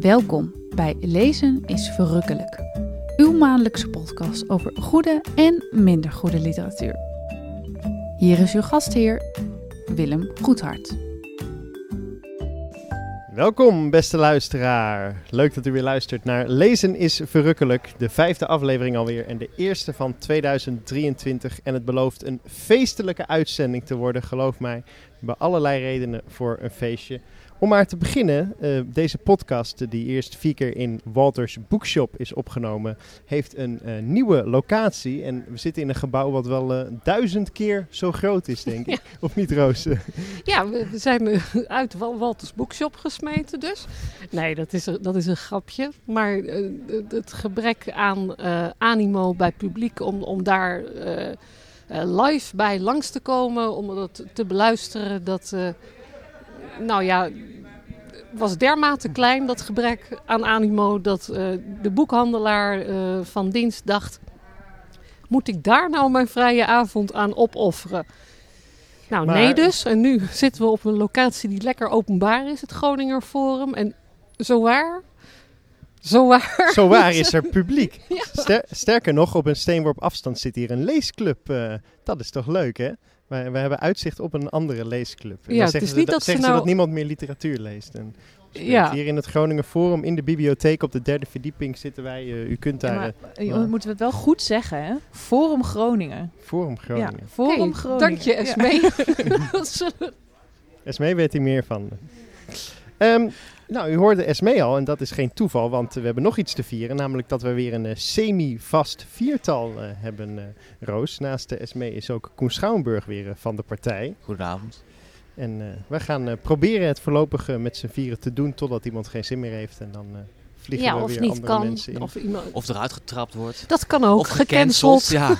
Welkom bij Lezen is Verrukkelijk. Uw maandelijkse podcast over goede en minder goede literatuur. Hier is uw gastheer, Willem Goedhart. Welkom, beste luisteraar. Leuk dat u weer luistert naar Lezen is Verrukkelijk, de vijfde aflevering alweer en de eerste van 2023. En het belooft een feestelijke uitzending te worden, geloof mij. Hebben allerlei redenen voor een feestje. Om maar te beginnen, uh, deze podcast, die eerst vier keer in Walters Bookshop is opgenomen, heeft een uh, nieuwe locatie. En we zitten in een gebouw wat wel uh, duizend keer zo groot is, denk ik. Ja. Of niet, Roos? Ja, we zijn uit Walters Bookshop gesmeten dus. Nee, dat is, dat is een grapje. Maar het gebrek aan animo bij publiek om, om daar live bij langs te komen, om dat te beluisteren, dat nou ja, was dermate klein, dat gebrek aan animo, dat uh, de boekhandelaar uh, van dienst dacht: moet ik daar nou mijn vrije avond aan opofferen? Nou, maar... nee dus. En nu zitten we op een locatie die lekker openbaar is, het Groninger Forum. En zo waar, zo waar. Zo waar is er publiek. ja. Ster sterker nog, op een steenworp afstand zit hier een leesclub. Uh, dat is toch leuk, hè? We, we hebben uitzicht op een andere leesclub. En ja, het is niet dat, dat ze, nou... ze dat niemand meer literatuur leest. En ja. Hier in het Groningen Forum, in de bibliotheek op de derde verdieping zitten wij. Uh, u kunt daar... Ja, maar, uh, moeten we het wel goed zeggen, hè? Forum Groningen. Forum Groningen. Ja, Forum hey, Groningen. Dank je, Esmee. Ja. Esmee weet hier meer van. Um, nou, u hoorde Esmee al en dat is geen toeval, want we hebben nog iets te vieren. Namelijk dat we weer een uh, semi-vast viertal uh, hebben, uh, Roos. Naast de Esmee is ook Koen Schouwenburg weer van de partij. Goedenavond. En uh, wij gaan uh, proberen het voorlopig uh, met z'n vieren te doen totdat iemand geen zin meer heeft. En dan vliegen ja, we of weer niet andere kan, mensen in. Of, iemand... of eruit getrapt wordt. Dat kan ook, of gecanceld. Ja.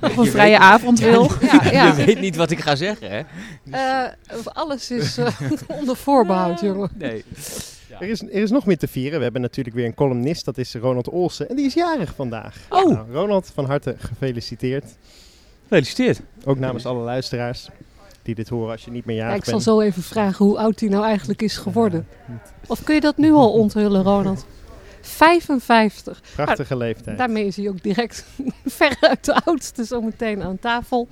of een vrije weet, avond wil. Ja, ja, je weet niet wat ik ga zeggen, hè? Dus... alles is onder voorbehoud, jongen. Nee. Ja. Er, is, er is nog meer te vieren. We hebben natuurlijk weer een columnist, dat is Ronald Olsen. En die is jarig vandaag. Oh! Nou, Ronald, van harte gefeliciteerd. Gefeliciteerd. Ook namens alle luisteraars die dit horen als je niet meer jarig ja, ik bent. zal zo even vragen hoe oud hij nou eigenlijk is geworden. Of kun je dat nu al onthullen, Ronald? 55. Prachtige nou, leeftijd. Daarmee is hij ook direct veruit de oudste zometeen aan tafel.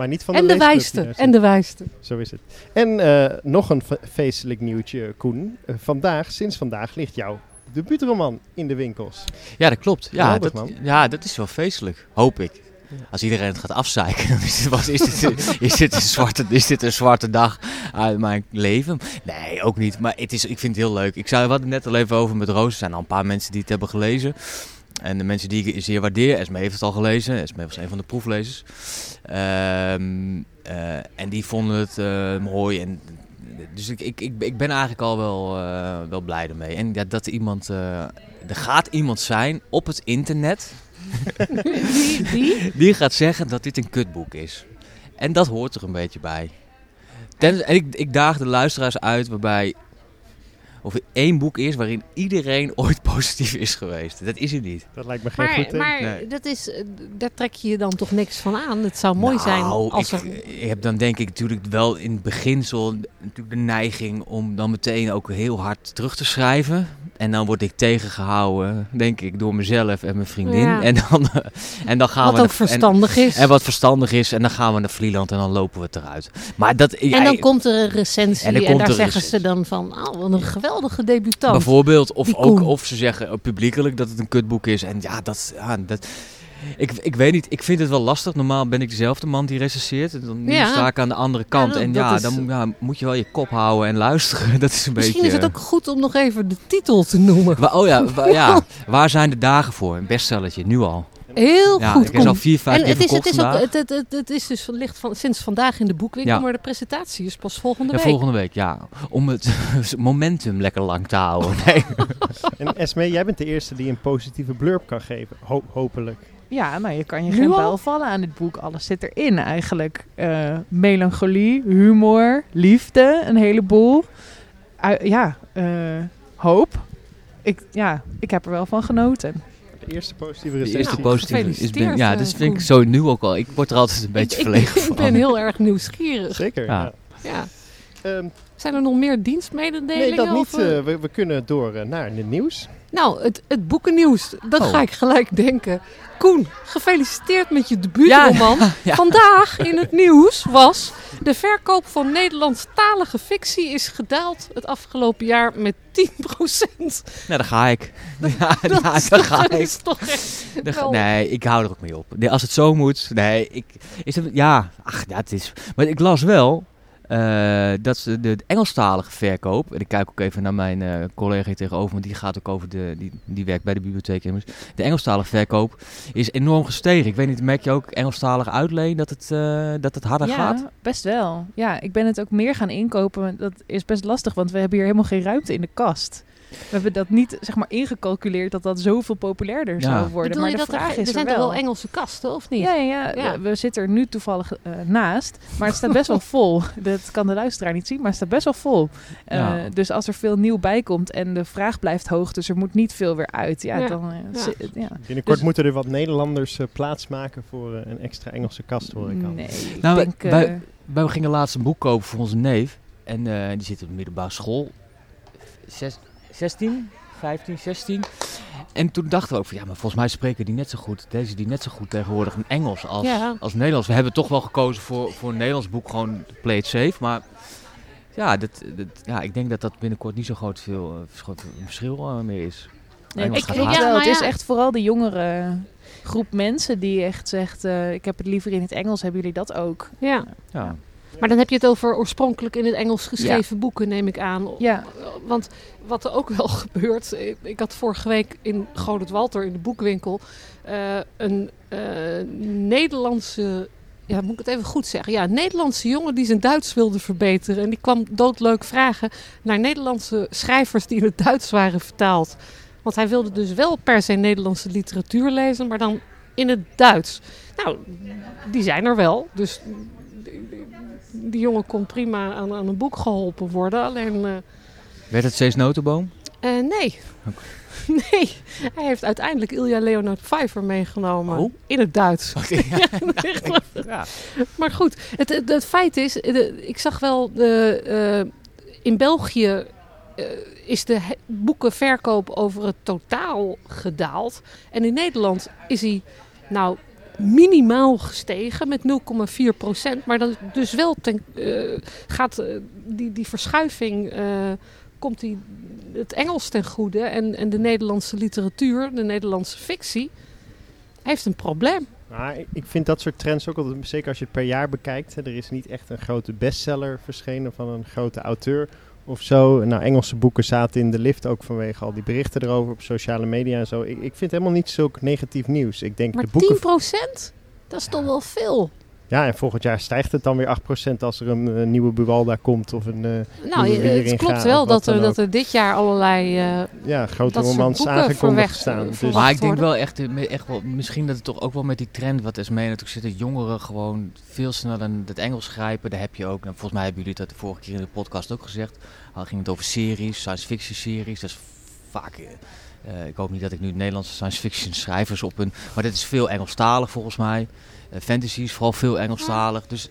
Maar niet van de en de wijste. En de wijste. Zo is het. En uh, nog een feestelijk nieuwtje, Koen. Uh, vandaag, sinds vandaag, ligt jouw debuutroman in de winkels. Ja, dat klopt. Ja, dat, ja, dat is wel feestelijk. Hoop ik. Als iedereen het gaat afzeiken, dan is dit, wat, is, dit, is, dit een zwarte, is dit een zwarte dag uit mijn leven? Nee, ook niet. Maar het is, ik vind het heel leuk. Ik zou, we hadden het net al even over met Roos. Er zijn al een paar mensen die het hebben gelezen. En de mensen die ik zeer waardeer, Esme heeft het al gelezen. Esme was een van de proeflezers. Um, uh, en die vonden het uh, mooi. En, dus ik, ik, ik, ik ben eigenlijk al wel, uh, wel blij ermee. En ja, dat iemand, er gaat iemand zijn op het internet... die, die? die gaat zeggen dat dit een kutboek is. En dat hoort er een beetje bij. Ten, en ik, ik daag de luisteraars uit waarbij of er één boek is waarin iedereen ooit positief is geweest. Dat is er niet. Dat lijkt me geen maar, goed Maar nee. dat is, daar trek je je dan toch niks van aan? Het zou mooi nou, zijn als ik, er... Ik heb dan denk ik natuurlijk wel in het beginsel natuurlijk de neiging om dan meteen ook heel hard terug te schrijven. En dan word ik tegengehouden, denk ik, door mezelf en mijn vriendin. Ja. En, dan, en dan gaan wat we... ook verstandig en, is. En wat verstandig is. En dan gaan we naar Vlieland en dan lopen we het eruit. Maar dat, en dan komt er een recensie en, daar zeggen ze dan van... Oh, wat een geweldige debutant. Bijvoorbeeld, of, ook, of ze zeggen publiekelijk dat het een kutboek is. En ja, dat... Ja, dat ik, ik weet niet, ik vind het wel lastig. Normaal ben ik dezelfde man die recenseert. En dan nu Ja. sta ik aan de andere kant. en ja, is- dan ja, moet je wel je kop houden en luisteren. Dat is een Misschien beetje... is het ook goed om nog even de titel te noemen. Wa- oh ja, wa- ja, waar zijn de dagen voor? Een bestsellertje, nu al. Heel Ja, goed. ik is al vier, vijf en keer het is, het, is ook, het, het, het, het is dus van, ligt van, sinds vandaag in de boekwinkel, Ja. maar de presentatie is pas volgende Ja, week. volgende week, ja. Om het momentum lekker lang te houden. Nee. En Esme, jij bent de eerste die een positieve blurb kan geven. Ho- hopelijk. Ja, nou, je kan je Nu geen pijl vallen aan dit boek. Alles zit erin eigenlijk. Eh, melancholie, humor, liefde, een heleboel. Ja, eh, hoop. Ik, ja, ik heb er wel van genoten. De eerste positieve De recensie. eerste positieve is ben, Ja, eh, dat vind ik zo nu ook al. Ik word er altijd een beetje ik, verlegen ik van. ben heel erg nieuwsgierig. Zeker, Ja. ja. Ja. Ehm, Zijn er nog meer dienstmededelingen? Nee, dat niet. Uh, we, we, kunnen door uh, naar het nieuws. Nou, het, het boekennieuws, dat oh. ga ik gelijk denken. Koen, gefeliciteerd met je debuutroman. Ja, Vandaag in het nieuws was... de verkoop van Nederlandstalige fictie is gedaald het afgelopen jaar met 10%. Nou, daar ga ik. Ja, dat, ja, daar ga ik. Is toch echt nee, ik hou er ook mee op. Nee, als het zo moet, nee, ik, is het, ja, ach, ja, het is... Maar ik las wel uh, dat is de, de, Engelstalige verkoop. En ik kijk ook even naar mijn uh, collega hier tegenover, want die gaat ook over de. Die, die werkt bij de bibliotheek. De Engelstalige verkoop is enorm gestegen. Ik weet niet, merk je ook Engelstalig uitleen dat het, uh, dat het harder ja, gaat? Best wel. Ja, ik ben het ook meer gaan inkopen. Dat is best lastig, want we hebben hier helemaal geen ruimte in de kast. We hebben dat niet zeg maar ingecalculeerd dat dat zoveel populairder zou worden. Bedoel maar de dat vraag er, is er zijn er wel. Engelse kasten of niet? Ja, ja, ja. We, zitten er nu toevallig uh, naast, maar het staat best wel vol. Dat kan de luisteraar niet zien, maar het staat best wel vol. Uh, dus als er veel nieuw bij komt en de vraag blijft hoog, dus er moet niet veel weer uit. Ja, dan. Uh, ja. Binnenkort dus, moeten er wat Nederlanders plaats maken voor een extra Engelse kast, hoor ik al. Nee, nou, denk, wij, wij gingen laatst een boek kopen voor onze neef en die zit op de middelbare school. Zes, 16, 15, 16. En toen dachten we ook van ja, maar volgens mij spreken die net zo goed, deze die net zo goed tegenwoordig in Engels als, als Nederlands. We hebben toch wel gekozen voor, voor een Nederlands boek, gewoon play it safe. Maar ja, dat, dat, ja, ik denk dat dat binnenkort niet zo groot veel uh, verschil uh, meer is. Nee, ik. Nou het is echt vooral de jongere groep mensen die echt zegt, uh, ik heb het liever in het Engels. Hebben jullie dat ook? Ja. ja. Maar dan heb je het over oorspronkelijk in het Engels geschreven boeken, neem ik aan. Ja. Want wat er ook wel gebeurt. Ik had vorige week in Godert Walter in de boekwinkel uh, een uh, Nederlandse. Ja, moet ik het even goed zeggen? Ja, een Nederlandse jongen die zijn Duits wilde verbeteren. En die kwam doodleuk vragen naar Nederlandse schrijvers die in het Duits waren vertaald. Want hij wilde dus wel per se Nederlandse literatuur lezen, maar dan in het Duits. Nou, die zijn er wel. Dus die jongen kon prima aan, aan een boek geholpen worden. Alleen. Uh, Werd het steeds notenboom? Uh, nee. Nee, hij heeft uiteindelijk Ilja Leonard Pfeiffer meegenomen. Oh? In het Duits. Okay, ja. ja. Maar goed, het, het, feit is, ik zag wel, de, uh, in België uh, is de boekenverkoop over het totaal gedaald. En in Nederland is hij, nou, minimaal gestegen met 0,4 procent. Maar dat dus wel ten, uh, gaat uh, die, die verschuiving. Uh, komt die, het Engels ten goede en, en de Nederlandse literatuur, de Nederlandse fictie, heeft een probleem. Maar ik vind dat soort trends ook altijd, zeker als je het per jaar bekijkt. Hè, er is niet echt een grote bestseller verschenen van een grote auteur of zo. Nou, Engelse boeken zaten in de lift ook vanwege al die berichten erover op sociale media en zo. Ik, ik vind helemaal niet zulk negatief nieuws. Ik denk maar de boeken... 10%? Dat is toch wel veel? Ja, en volgend jaar stijgt het dan weer 8% als er een nieuwe Buwalda komt of een uh, Nou, het klopt wel dat er, dat er dit jaar allerlei uh, ja, grote romans aangekondigd staan. Dus. Maar ik denk wel echt, eh, echt wel, misschien dat het toch ook wel met die trend wat is mee natuurlijk zit, dat jongeren gewoon veel sneller het Engels grijpen. Daar heb je ook, nou, volgens mij hebben jullie dat de vorige keer in de podcast ook gezegd. Al ging het over series, science fiction series. Dat is vaak... Uh, ik hoop niet dat ik nu Nederlandse science fiction schrijvers op een... Maar dit is veel Engelstalig volgens mij. Uh, fantasy is vooral veel Engelstalig. Dus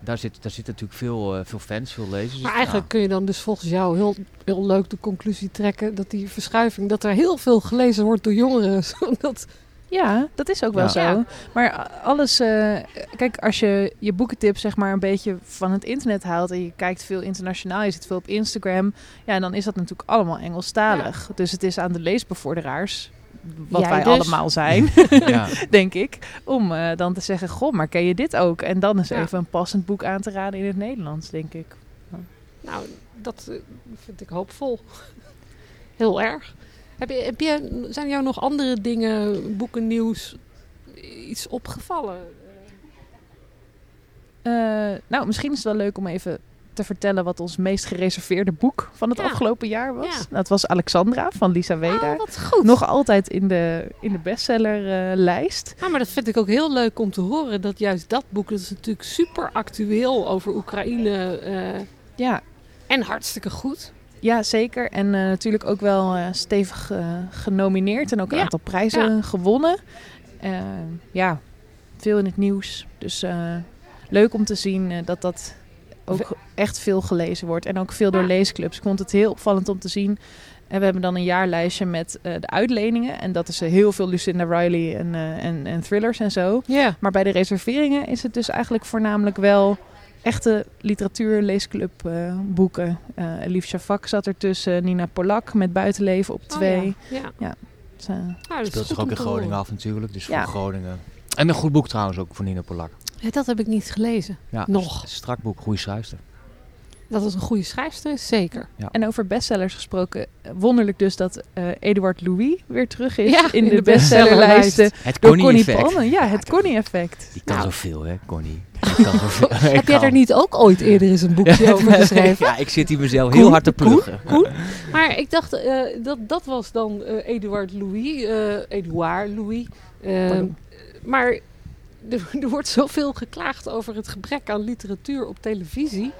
daar, zit, daar zitten natuurlijk veel, uh, veel fans, veel lezers. Maar eigenlijk kun je dan dus volgens jou heel, heel leuk de conclusie trekken... dat die verschuiving, dat er heel veel gelezen wordt door jongeren. Zodat ja, dat is ook wel zo. Maar alles, uh, kijk, als je je boekentips zeg maar een beetje van het internet haalt en je kijkt veel internationaal, je zit veel op Instagram, ja, dan is dat natuurlijk allemaal Engelstalig. Dus het is aan de leesbevorderaars, wat wij dus. allemaal zijn, denk ik, om uh, dan te zeggen, goh, maar ken je dit ook? En dan is even een passend boek aan te raden in het Nederlands, denk ik. Nou, dat uh, vind ik hoopvol. Heel erg. Heb je, heb je, zijn jou nog andere dingen, boeken, nieuws, iets opgevallen? Uh, nou, misschien is het wel leuk om even te vertellen wat ons meest gereserveerde boek van het afgelopen jaar was. Ja. Dat was Alexandra van Lisa Weda. Oh, wat goed. Nog altijd in de, in de bestsellerlijst. Uh, maar dat vind ik ook heel leuk om te horen. Dat juist dat boek, dat is natuurlijk super actueel over Oekraïne. Uh, ja. En hartstikke goed. Ja, zeker. En uh, natuurlijk ook wel uh, stevig uh, genomineerd en ook een ja. aantal prijzen ja. gewonnen. ja, veel in het nieuws. Dus leuk om te zien dat dat ook echt veel gelezen wordt. En ook veel door leesclubs. Ik vond het heel opvallend om te zien. En we hebben dan een jaarlijstje met de uitleningen. En dat is heel veel Lucinda Riley en, en, en, thrillers en zo. Maar bij de reserveringen is het dus eigenlijk voornamelijk wel echte literatuur, leesclub boeken. Uh, Elif Shafak zat ertussen. Nina Polak met Buitenleven op twee. Oh, ja. ja. ja. Dus, ja, Speelt zich ook in Groningen af natuurlijk. Dus voor Groningen. En een goed boek trouwens ook voor Nina Polak. dat heb ik niet gelezen. Ja, Nog. Strak boek, goede schrijfster. Dat het een goede schrijfster is, zeker. Ja. En over bestsellers gesproken, wonderlijk dus dat uh, Eduard Louis weer terug is ja, in, in de, de bestsellerlijsten. Het Connie-effect. Ja, het Connie-effect. Die kan Nou. zoveel, hè, Connie. Heb jij er niet ook ooit eerder eens een boekje over geschreven? Ja, ik zit hier mezelf heel hard te pluggen. Koen, Koen. Maar ik dacht, uh, dat, dat was dan uh, Eduard Louis. Uh, Eduard Louis. maar er, er wordt zoveel geklaagd over het gebrek aan literatuur op televisie.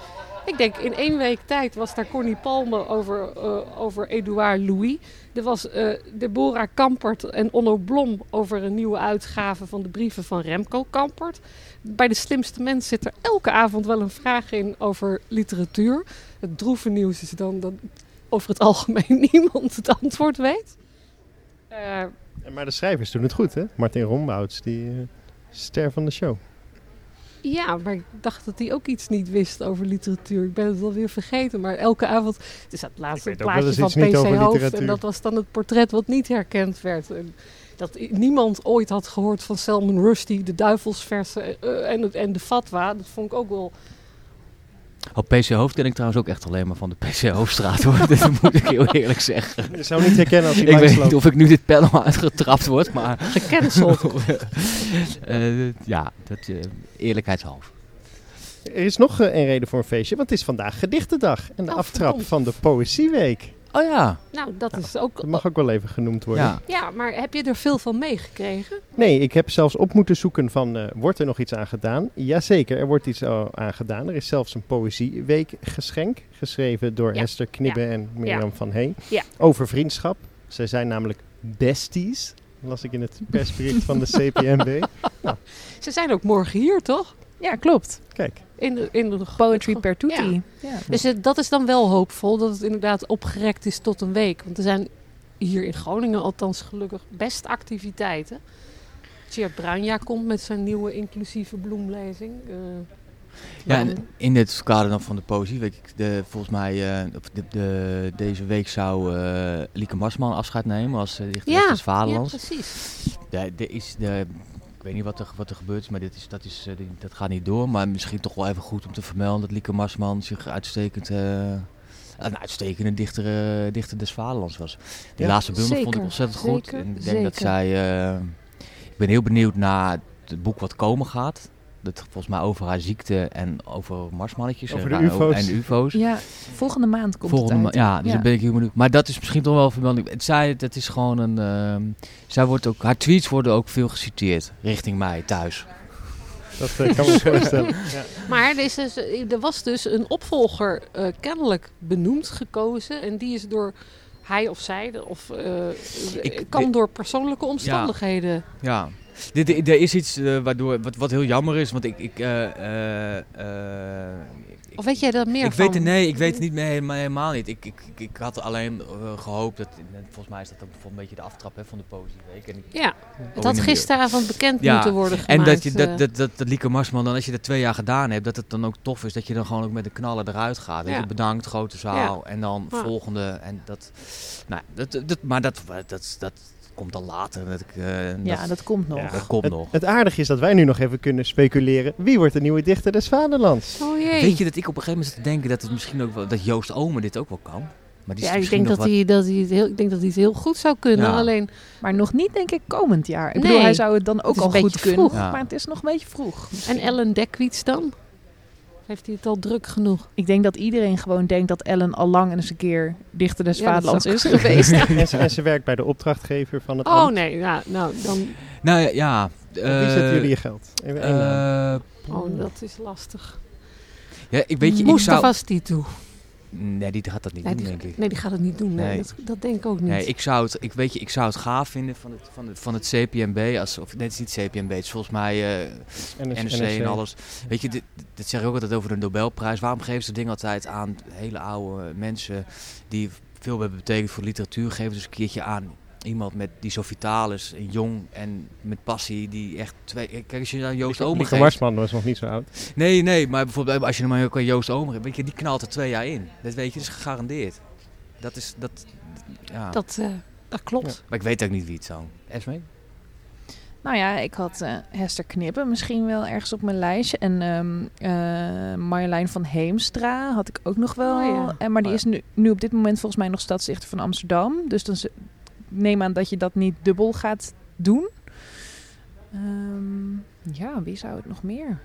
Ik denk in één week tijd was daar Connie Palme over, uh, over Edouard Louis. Er was uh, Deborah Kampert en Onno Blom over een nieuwe uitgave van de brieven van Remco Kampert. Bij de slimste mens zit er elke avond wel een vraag in over literatuur. Het droeve nieuws is dan dat over het algemeen niemand het antwoord weet. Uh, maar de schrijvers doen het goed, hè? Martin Rombouts, die ster van de show. Ja, maar ik dacht dat hij ook iets niet wist over literatuur. Ik ben het alweer vergeten, maar elke avond... Het is het laatste plaatje van PC Hoofd en dat was dan het portret wat niet herkend werd. En dat niemand ooit had gehoord van Salman Rushdie, de duivelsversen uh, en, en de fatwa. Dat vond ik ook wel... Op PC Hoofd ken ik trouwens ook echt alleen maar van de PC Hoofdstraat hoor. dat moet ik heel eerlijk zeggen. Je zou niet herkennen als hij Ik weet niet of ik nu dit panel uitgetrapt word, maar... Gecanceld. uh, ja, dat, uh, eerlijkheidshalve. Er is nog uh, een reden voor een feestje, want het is vandaag gedichtendag. En de Oh, aftrap van de Poëzieweek. Oh ja. Nou, dat is ook... Dat mag ook wel even genoemd worden. ja. Ja, maar heb je er veel van meegekregen? Nee, ik heb zelfs op moeten zoeken van, uh, wordt er nog iets aan gedaan? Jazeker, er wordt iets uh, aan gedaan. Er is zelfs een poëzieweek geschenk, geschreven door Ja, Esther Knibbe ja, en Mirjam van Heen. Ja. Over vriendschap. Zij zijn namelijk besties, las ik in het persbericht van de CPMB. Ze zijn ook morgen hier, toch? Ja, klopt. Kijk, In de, in de Poetry per Ja. tutti. Ja. Dus het, dat is dan wel hoopvol dat het inderdaad opgerekt is tot een week. Want er zijn hier in Groningen althans gelukkig best activiteiten. Tjeerd Bruinja komt met zijn nieuwe inclusieve bloemlezing. Eh, Ja, dan- en in het kader dan van de poëzieweek, de, volgens mij, eh, of de, de, deze week zou eh, Lieke Marsman afscheid nemen als uh, dichteres ja, des ja, Vaderlands. precies. De, de is de, ik weet niet wat er, wat er gebeurd is, maar dit is, dat, is, eh, dat gaat niet door. Maar misschien toch wel even goed om te vermelden dat Lieke Marsman zich uitstekend... eh, een uitstekende dichter, eh, dichter des Vaderlands was. Die Ja, laatste bundel vond ik zeker, ontzettend goed. En ik denk dat zij... ik ben heel benieuwd naar het boek wat komen gaat. Dat volgens mij over haar ziekte en over marsmannetjes Over en, de ra- UFO's. en UFO's. Ja, volgende maand komt Volgende het uit. ja, dus dan ben ik heel benieuwd. Maar dat is misschien toch wel. Het zij, dat is gewoon een. ehm, zij wordt ook, haar tweets worden ook veel geciteerd richting mij thuis. dat eh, kan me voorstellen. Ja. Maar er, is dus, er was dus een opvolger eh, kennelijk benoemd gekozen. En die is door hij of zij, of eh, Ik- kan door persoonlijke omstandigheden. Ja. Er is iets eh, waardoor, wat, wat heel jammer is, want ik. ik eh, eh, Of weet jij daar meer ik van? weet het, nee, ik weet het niet meer, helemaal, helemaal niet. Ik, ik, ik, had alleen eh, gehoopt dat, en volgens mij is dat ook een beetje de aftrap hè, van de Poëzieweek. En Ja, het Oh, had gisteravond bekend Ja, moeten worden En gemaakt. dat, je, dat, dat, dat, dat Lieke Marsman, dan als je dat twee jaar gedaan hebt, dat het dan ook tof is dat je dan gewoon ook met de knallen eruit gaat. Ja. je, bedankt, grote zaal. En dan volgende. En dat, nou, dat, dat, maar dat, dat, dat komt dan later. Dat ik, eh, Ja, dat, dat komt nog. Ja. dat komt Het, nog. het aardige is dat wij nu nog even kunnen speculeren. Wie wordt de nieuwe dichter des Vaderlands? Oh jee. Weet je dat ik op een gegeven moment zit te denken dat het misschien ook wel, dat Joost Omen dit ook wel kan? Maar die is ja, ik denk dat, hij, dat hij het heel, ik denk dat hij het heel goed zou kunnen. Ja. Alleen, Maar nog niet, denk ik, komend jaar. Ik Nee. bedoel, hij zou het dan ook al goed kunnen. vroeg. Ja. Maar het is nog een beetje vroeg. en Ellen Dekwits dan? Heeft hij het al druk genoeg? Ik denk dat iedereen gewoon denkt dat Ellen al lang eens een keer dichter des Ja, Vaderlands is geweest. en, ze, en ze werkt bij de opdrachtgever van het Oh ambt. nee, ja, nou dan. Nou ja, ja. Op wie zetten eh, jullie je geld? Eh, Oh, dat is lastig. ja, ik weet je, ik Mustafa zou... Stitu. Nee, die gaat dat niet nee, doen, die, denk ik. Nee, die gaat het niet doen. Nee, Nee. Dat, dat denk ik ook niet. Nee, ik zou het, ik weet je, ik zou het gaaf vinden van het, van het, van het CPMB. Als, of nee, het is niet CPMB, het is volgens mij eh, NRC en alles. Weet je, dit, dit zeg ik ook altijd over de Nobelprijs. Waarom geven ze dingen altijd aan hele oude mensen die veel hebben betekend voor literatuur? Geven ze dus een keertje aan iemand met, die zo vitaal is, en jong en met passie, die echt twee... Kijk, als je aan Joost Omer geeft... Marsman was nog niet zo oud. Nee, nee, maar bijvoorbeeld als je hem ook Joost Omer hebt, weet je, die knalt er twee jaar in. Dat weet je, dat is gegarandeerd. Dat is, dat, ja. Dat, uh, dat klopt. Maar ik weet ook niet wie het zou. Esme? Nou ja, ik had uh, Hester Knippen misschien wel ergens op mijn lijstje. En um, uh, Marjolein van Heemstra had ik ook nog wel. Oh, ja. en, maar die Oh, is nu, nu op dit moment volgens mij nog stadsdichter van Amsterdam. Dus dan neem aan dat je dat niet dubbel gaat doen. Um, ja, wie zou het nog meer?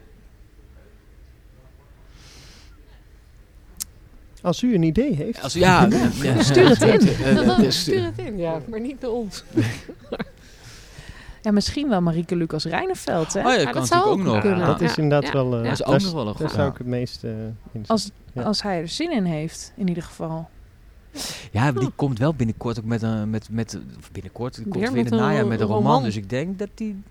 Als u een idee heeft. Als, ja, ja, stuur het in. Stuur het in, ja, maar niet naar ons. Ja, misschien wel Marieke Lucas Rijneveld. Hè? Oh ja, dat, ja, kan dat zou ook nog. kunnen. Ja, dat is inderdaad ja. wel... Uh, dat is ook nog wel een Daar zou ik het meest uh, in als, als hij er zin in heeft, in ieder geval. Ja, die oh. komt wel binnenkort ook met een... Met, met, binnenkort, die komt weer in het najaar met een roman. roman. Dus ik denk dat die...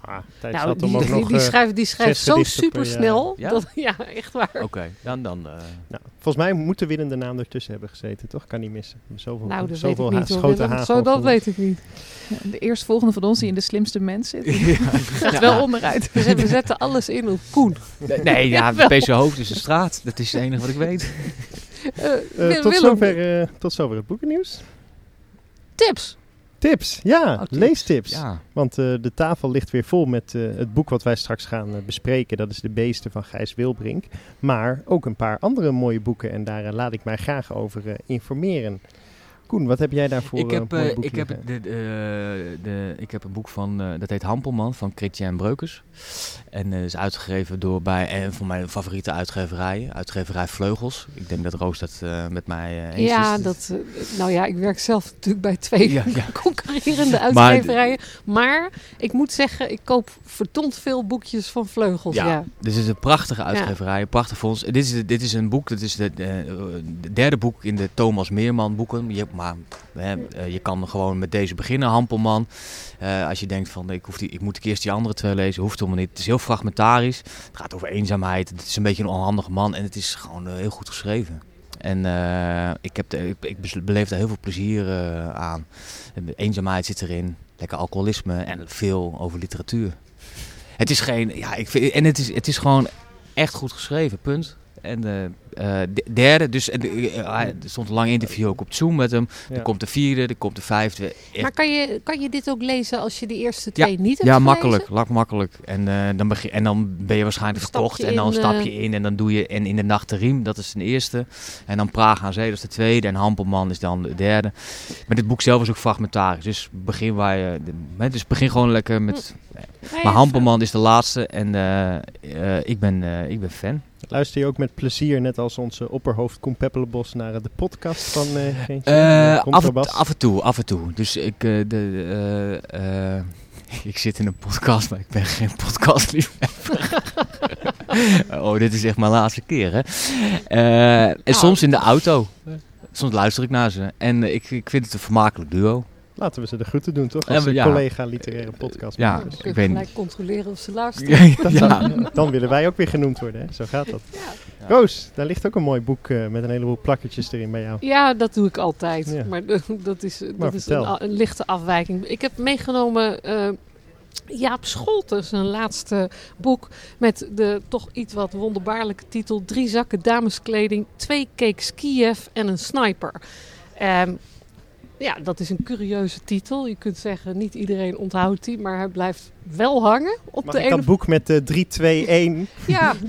Ah, nou, die, die, schrijft, die schrijft zo super snel. Ja? Dat, ja, echt waar. Oké, okay, dan... dan uh... nou, volgens mij moet de winnende naam ertussen hebben gezeten, toch? Kan niet missen. Zoveel, nou, dat zoveel weet ik niet. zo, dat weet ik niet. Ja, de eerstvolgende van ons die in de slimste mens zit, ja. gaat wel onderuit. We zetten, we zetten alles in op Koen. Nee, nee ja, PC Hoofd is de straat. Dat is het enige wat ik weet. Uh, uh, tot, zover, uh, tot zover het boekennieuws. Tips. Tips, ja, oh, tips. leestips. Ja. Want de tafel ligt weer vol met het boek wat wij straks gaan bespreken. Dat is De Beesten van Gijs Wilbrink. Maar ook een paar andere mooie boeken en daar laat ik mij graag over informeren. Koen, wat heb jij daarvoor ik heb, uh, ik heb, de, de, de, ik heb een boek van, uh, dat heet Hampelman, van Chrétien Breukers. En uh, is uitgegeven door bij een van mijn favoriete uitgeverijen, uitgeverij Vleugels. Ik denk dat Roos dat met mij eens ja, is. Dat, nou ja, ik werk zelf natuurlijk bij twee ja, ja. concurrerende uitgeverijen. Maar, maar, ik moet zeggen, ik koop verdomd veel boekjes van Vleugels. Ja, ja. dit is een prachtige uitgeverij, een prachtig fonds. Dit is, dit is een boek, dat is de, de, de derde boek in de Thomas Meerman boeken. Je maar uh, je kan gewoon met deze beginnen, Hampelman. Uh, als je denkt van ik, hoef die, ik moet eerst die andere twee lezen, hoeft helemaal niet. Het is heel fragmentarisch. Het gaat over eenzaamheid. Het is een beetje een onhandige man en het is gewoon uh, heel goed geschreven. En ik, heb ik beleef daar heel veel plezier aan. Eenzaamheid zit erin, lekker alcoholisme en veel over literatuur. Het is geen, ja, ik vind, en het is, het is gewoon echt goed geschreven, punt. En de uh, derde, dus uh, er stond een lang interview ook op Zoom met hem. Ja. Er komt de vierde, er komt de vijfde. Echt. Maar kan je, kan je dit ook lezen als je de eerste twee ja, niet hebt Ja, makkelijk, lak makkelijk. En, uh, dan begin, en dan ben je waarschijnlijk verkocht en dan in, stap je in en dan doe je en in de nacht de riem, dat is de eerste. En dan Praag aan zee, dat is de tweede. En Hampelman is dan de derde. Maar dit boek zelf is ook fragmentarisch, dus begin waar je, dus begin gewoon lekker met... Hm. Maar Hampelman is de laatste en ik, ben, ik ben fan. Luister je ook met plezier, net als onze opperhoofd Koen Peppelenbos, naar de podcast van uh, Geentje? Uh, af, en, af, en toe, af en toe. Dus ik, uh, de, ik zit in een podcast, maar ik ben geen podcastliefhebber. oh, dit is echt mijn laatste keer, hè. en oh. soms in de auto. Soms luister ik naar ze. En ik, ik vind het een vermakelijk duo. Laten we ze de groeten doen, toch? Als ja, ja. collega literaire podcast. Ja, dus. ik weet gelijk controleren of ze luisteren. ja. dan, dan, willen wij ook weer genoemd worden, hè? Zo gaat dat. Ja. Roos, daar ligt ook een mooi boek uh, met een heleboel plakketjes erin bij jou. Ja, dat doe ik altijd. Ja. Maar dat is, dat maar is een, een, lichte afwijking. Ik heb meegenomen... Uh, Jaap Scholten, zijn laatste boek met de toch iets wat wonderbaarlijke titel... Drie zakken dameskleding, twee cakes Kiev en een sniper. Um, ja, dat is een curieuze titel. Je kunt zeggen, niet iedereen onthoudt die, maar hij blijft wel hangen. Op Mag de ik dat boek met de 3-2-1? Ja, 3-2-1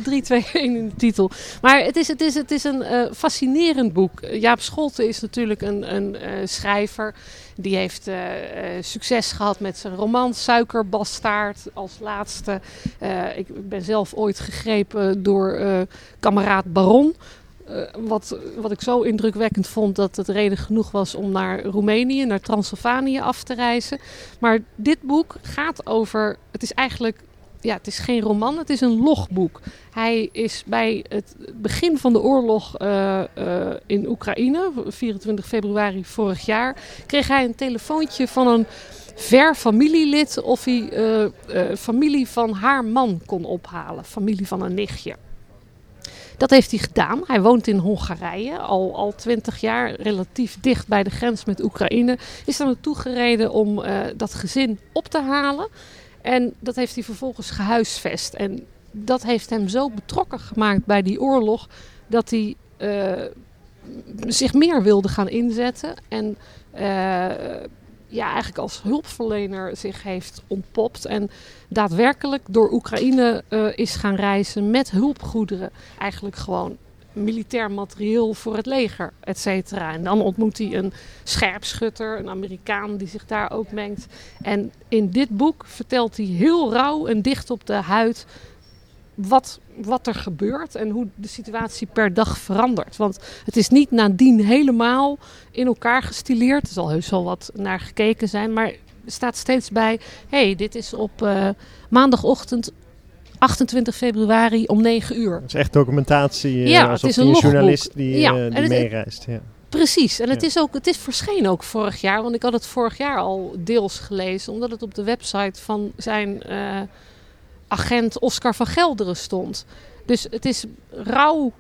in de titel. Maar het is, het is, het is een uh, fascinerend boek. Jaap Scholte is natuurlijk een, een uh, schrijver. Die heeft uh, succes gehad met zijn roman Suikerbastaard als laatste. ik ben zelf ooit gegrepen door kameraad Baron. Uh, wat, wat ik zo indrukwekkend vond dat het reden genoeg was om naar Roemenië, naar Transylvanië af te reizen. Maar dit boek gaat over. Het is eigenlijk ja, het is geen roman, het is een logboek. Hij is bij het begin van de oorlog uh, uh, in Oekraïne, 24 februari vorig jaar, kreeg hij een telefoontje van een ver familielid of hij familie van haar man kon ophalen, familie van een nichtje. Dat heeft hij gedaan. Hij woont in Hongarije al, al 20 jaar, relatief dicht bij de grens met Oekraïne. Is daar naartoe gereden om uh, dat gezin op te halen. En dat heeft hij vervolgens gehuisvest. En dat heeft hem zo betrokken gemaakt bij die oorlog dat hij uh, zich meer wilde gaan inzetten. En uh, ja, eigenlijk als hulpverlener zich heeft ontpopt. En daadwerkelijk door Oekraïne uh, is gaan reizen met hulpgoederen. Eigenlijk gewoon militair materieel voor het leger, et cetera. En dan ontmoet hij een scherpschutter, een Amerikaan die zich daar ook mengt. En in dit boek vertelt hij heel rauw en dicht op de huid wat, wat er gebeurt en hoe de situatie per dag verandert. Want het is niet nadien helemaal in elkaar gestileerd. Er zal heus wel wat naar gekeken zijn, maar er staat steeds bij: hey, dit is op uh, maandagochtend 28 februari om 9 uur. Dat is echt documentatie. Uh, ja, het is een, een journalist die, ja, uh, die meereist. Ja. Precies, en het, is ook, het is verschenen ook vorig jaar, want ik had het vorig jaar al deels gelezen, omdat het op de website van zijn agent Oscar van Gelderen stond. Dus het is rauw.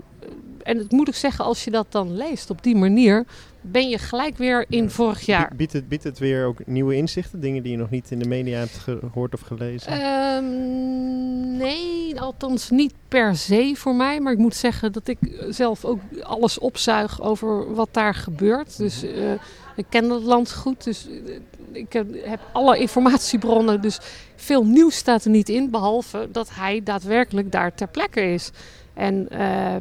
En het moet ik zeggen, als je dat dan leest op die manier, ben je gelijk weer in vorig jaar. Biedt het, biedt het weer ook nieuwe inzichten? Dingen die je nog niet in de media hebt gehoord of gelezen? Um, nee, althans niet per se voor mij. Maar ik moet zeggen dat ik zelf ook alles opzuig over wat daar gebeurt. Dus uh, ik ken dat land goed. Dus ik heb, alle informatiebronnen. Dus veel nieuws staat er niet in. Behalve dat hij daadwerkelijk daar ter plekke is. En uh,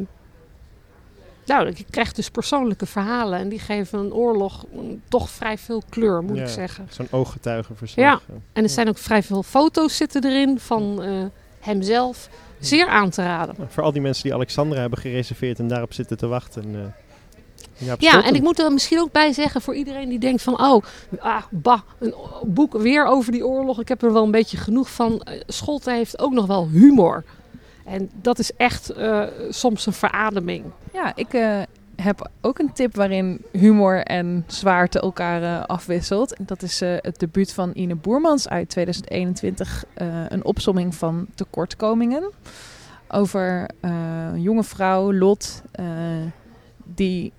nou, je krijgt dus persoonlijke verhalen. En die geven een oorlog toch vrij veel kleur, moet ja, ik zeggen. Zo'n ooggetuigenverslag. Ja, en er zijn ook vrij veel foto's zitten erin van uh, hemzelf. Zeer aan te raden. voor al die mensen die Alexandra hebben gereserveerd en daarop zitten te wachten. Uh, ja, ja en ik moet er misschien ook bij zeggen voor iedereen die denkt van... oh, ah, bah, een boek weer over die oorlog. Ik heb er wel een beetje genoeg van. Scholte heeft ook nog wel humor. En dat is echt uh, soms een verademing. Ja, ik uh, heb ook een tip waarin humor en zwaarte elkaar uh, afwisselt. Dat is het debuut van Ine Boermans uit 2021. een opsomming van tekortkomingen. Over een jonge vrouw, Lot, die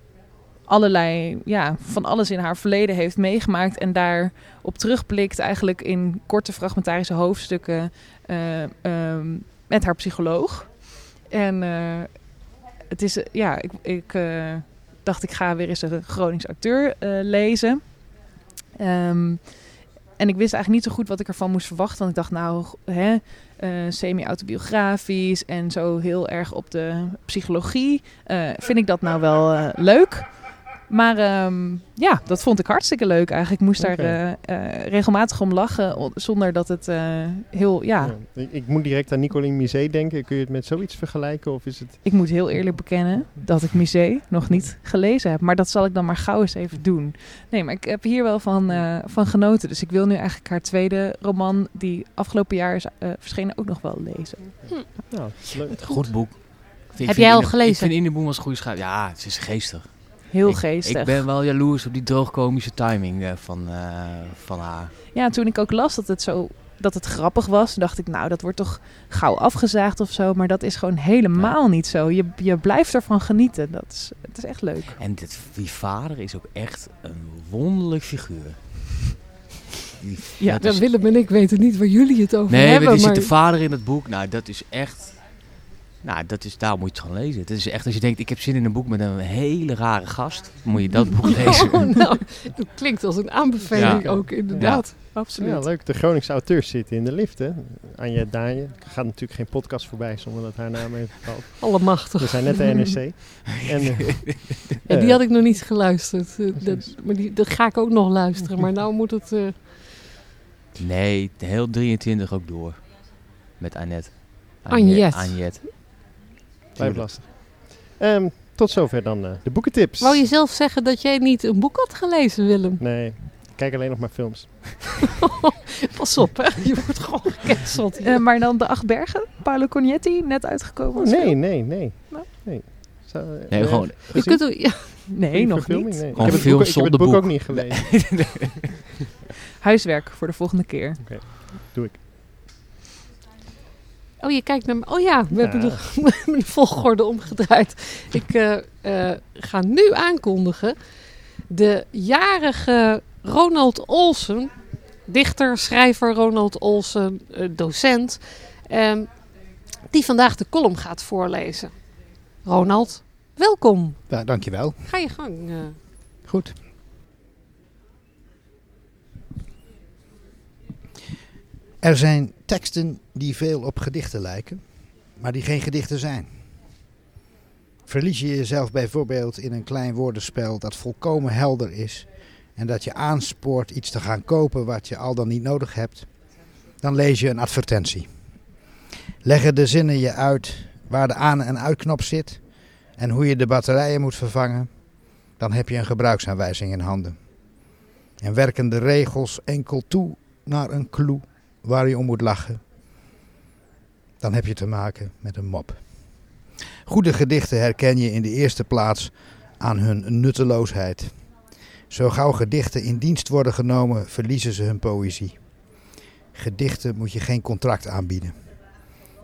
allerlei, ja, van alles in haar verleden heeft meegemaakt. En daar op terugblikt eigenlijk in korte fragmentarische hoofdstukken... Um, met haar psycholoog. En uh, het is, uh, ja, ik, ik dacht ik ga weer eens een Gronings acteur lezen. Um, en ik wist eigenlijk niet zo goed wat ik ervan moest verwachten. Want ik dacht, nou, semi-autobiografisch en zo heel erg op de psychologie. vind ik dat nou wel leuk? Maar um, ja, dat vond ik hartstikke leuk eigenlijk. Ik moest okay. daar uh, uh, regelmatig om lachen, zonder dat het uh, heel, ja... ja ik, ik, moet direct aan Nicoline Misé denken. Kun je het met zoiets vergelijken of is het... Ik moet heel eerlijk bekennen dat ik Misé nog niet gelezen heb. Maar dat zal ik dan maar gauw eens even doen. Nee, maar ik heb hier wel van, van genoten. Dus ik wil nu eigenlijk haar tweede roman, die afgelopen jaar is verschenen, ook nog wel lezen. Hm. Nou, leuk. Goed boek. Heb jij al gelezen? Ik vind Boem als goede schrijver. Ja, het is geestig. Heel ik, geestig. Ik ben wel jaloers op die droogkomische timing uh, van, uh, van haar. Ja, toen ik ook las dat het zo dat het grappig was, dacht ik, nou, dat wordt toch gauw afgezaagd of zo. Maar dat is gewoon helemaal ja. niet zo. Je, je blijft ervan genieten. Dat is, het is echt leuk. En dit, die vader is ook echt een wonderlijk figuur. Die, ja, is... Willem en ik weten niet waar jullie het over nee, hebben. Nee, maar zit de vader in het boek. Nou, dat is echt nou, dat is, daar moet je het gewoon lezen. Het is echt als je denkt, ik heb zin in een boek met een hele rare gast, moet je dat boek lezen. Oh, nou, dat klinkt als een aanbeveling ja. ook, inderdaad. Ja. Absoluut. Ja, leuk. De Groningse auteurs zitten in de lift, hè. Anja Daanje. Er gaat natuurlijk geen podcast voorbij zonder dat haar naam even valt. Allemachtig. We zijn net de NRC. en, uh, ja, die had ik nog niet geluisterd. Uh, dat, maar die, dat ga ik ook nog luisteren. Maar nou moet het... Uh... Nee, heel 23 ook door. Met Annette. Anjet. Anjet. Blijft lastig. Um, tot zover dan uh, de boekentips. Wou je zelf zeggen dat jij niet een boek had gelezen, Willem? Nee, ik kijk alleen nog maar films. Pas op, hè. Je wordt gewoon gecanceld. Uh, maar dan de Acht Bergen, Paolo Cognetti, net uitgekomen. Oh, nee, nee, nee. Nee. Zo, nee, uh, gewoon... Je kunt, ja. Nee, nog niet. Nee. Ik heb het boek, ik heb het boek ook niet gelezen. Huiswerk voor de volgende keer. Oké, okay. doe ik. Oh, je kijkt naar me. Oh ja, we hebben de, de, volgorde omgedraaid. Ik uh, uh, ga nu aankondigen. De jarige Ronald Olsen, dichter, schrijver Ronald Olsen, uh, docent, um, die vandaag de column gaat voorlezen. Ronald, welkom. Ja, dankjewel. Ga je gang. Goed. Er zijn teksten die veel op gedichten lijken, maar die geen gedichten zijn. Verlies je jezelf bijvoorbeeld in een klein woordenspel dat volkomen helder is en dat je aanspoort iets te gaan kopen wat je al dan niet nodig hebt, dan lees je een advertentie. Leggen de zinnen je uit waar de aan- en uitknop zit en hoe je de batterijen moet vervangen, dan heb je een gebruiksaanwijzing in handen. En werken de regels enkel toe naar een clue waar je om moet lachen, dan heb je te maken met een mop. Goede gedichten herken je in de eerste plaats aan hun nutteloosheid. Zo gauw gedichten in dienst worden genomen, verliezen ze hun poëzie. Gedichten moet je geen contract aanbieden.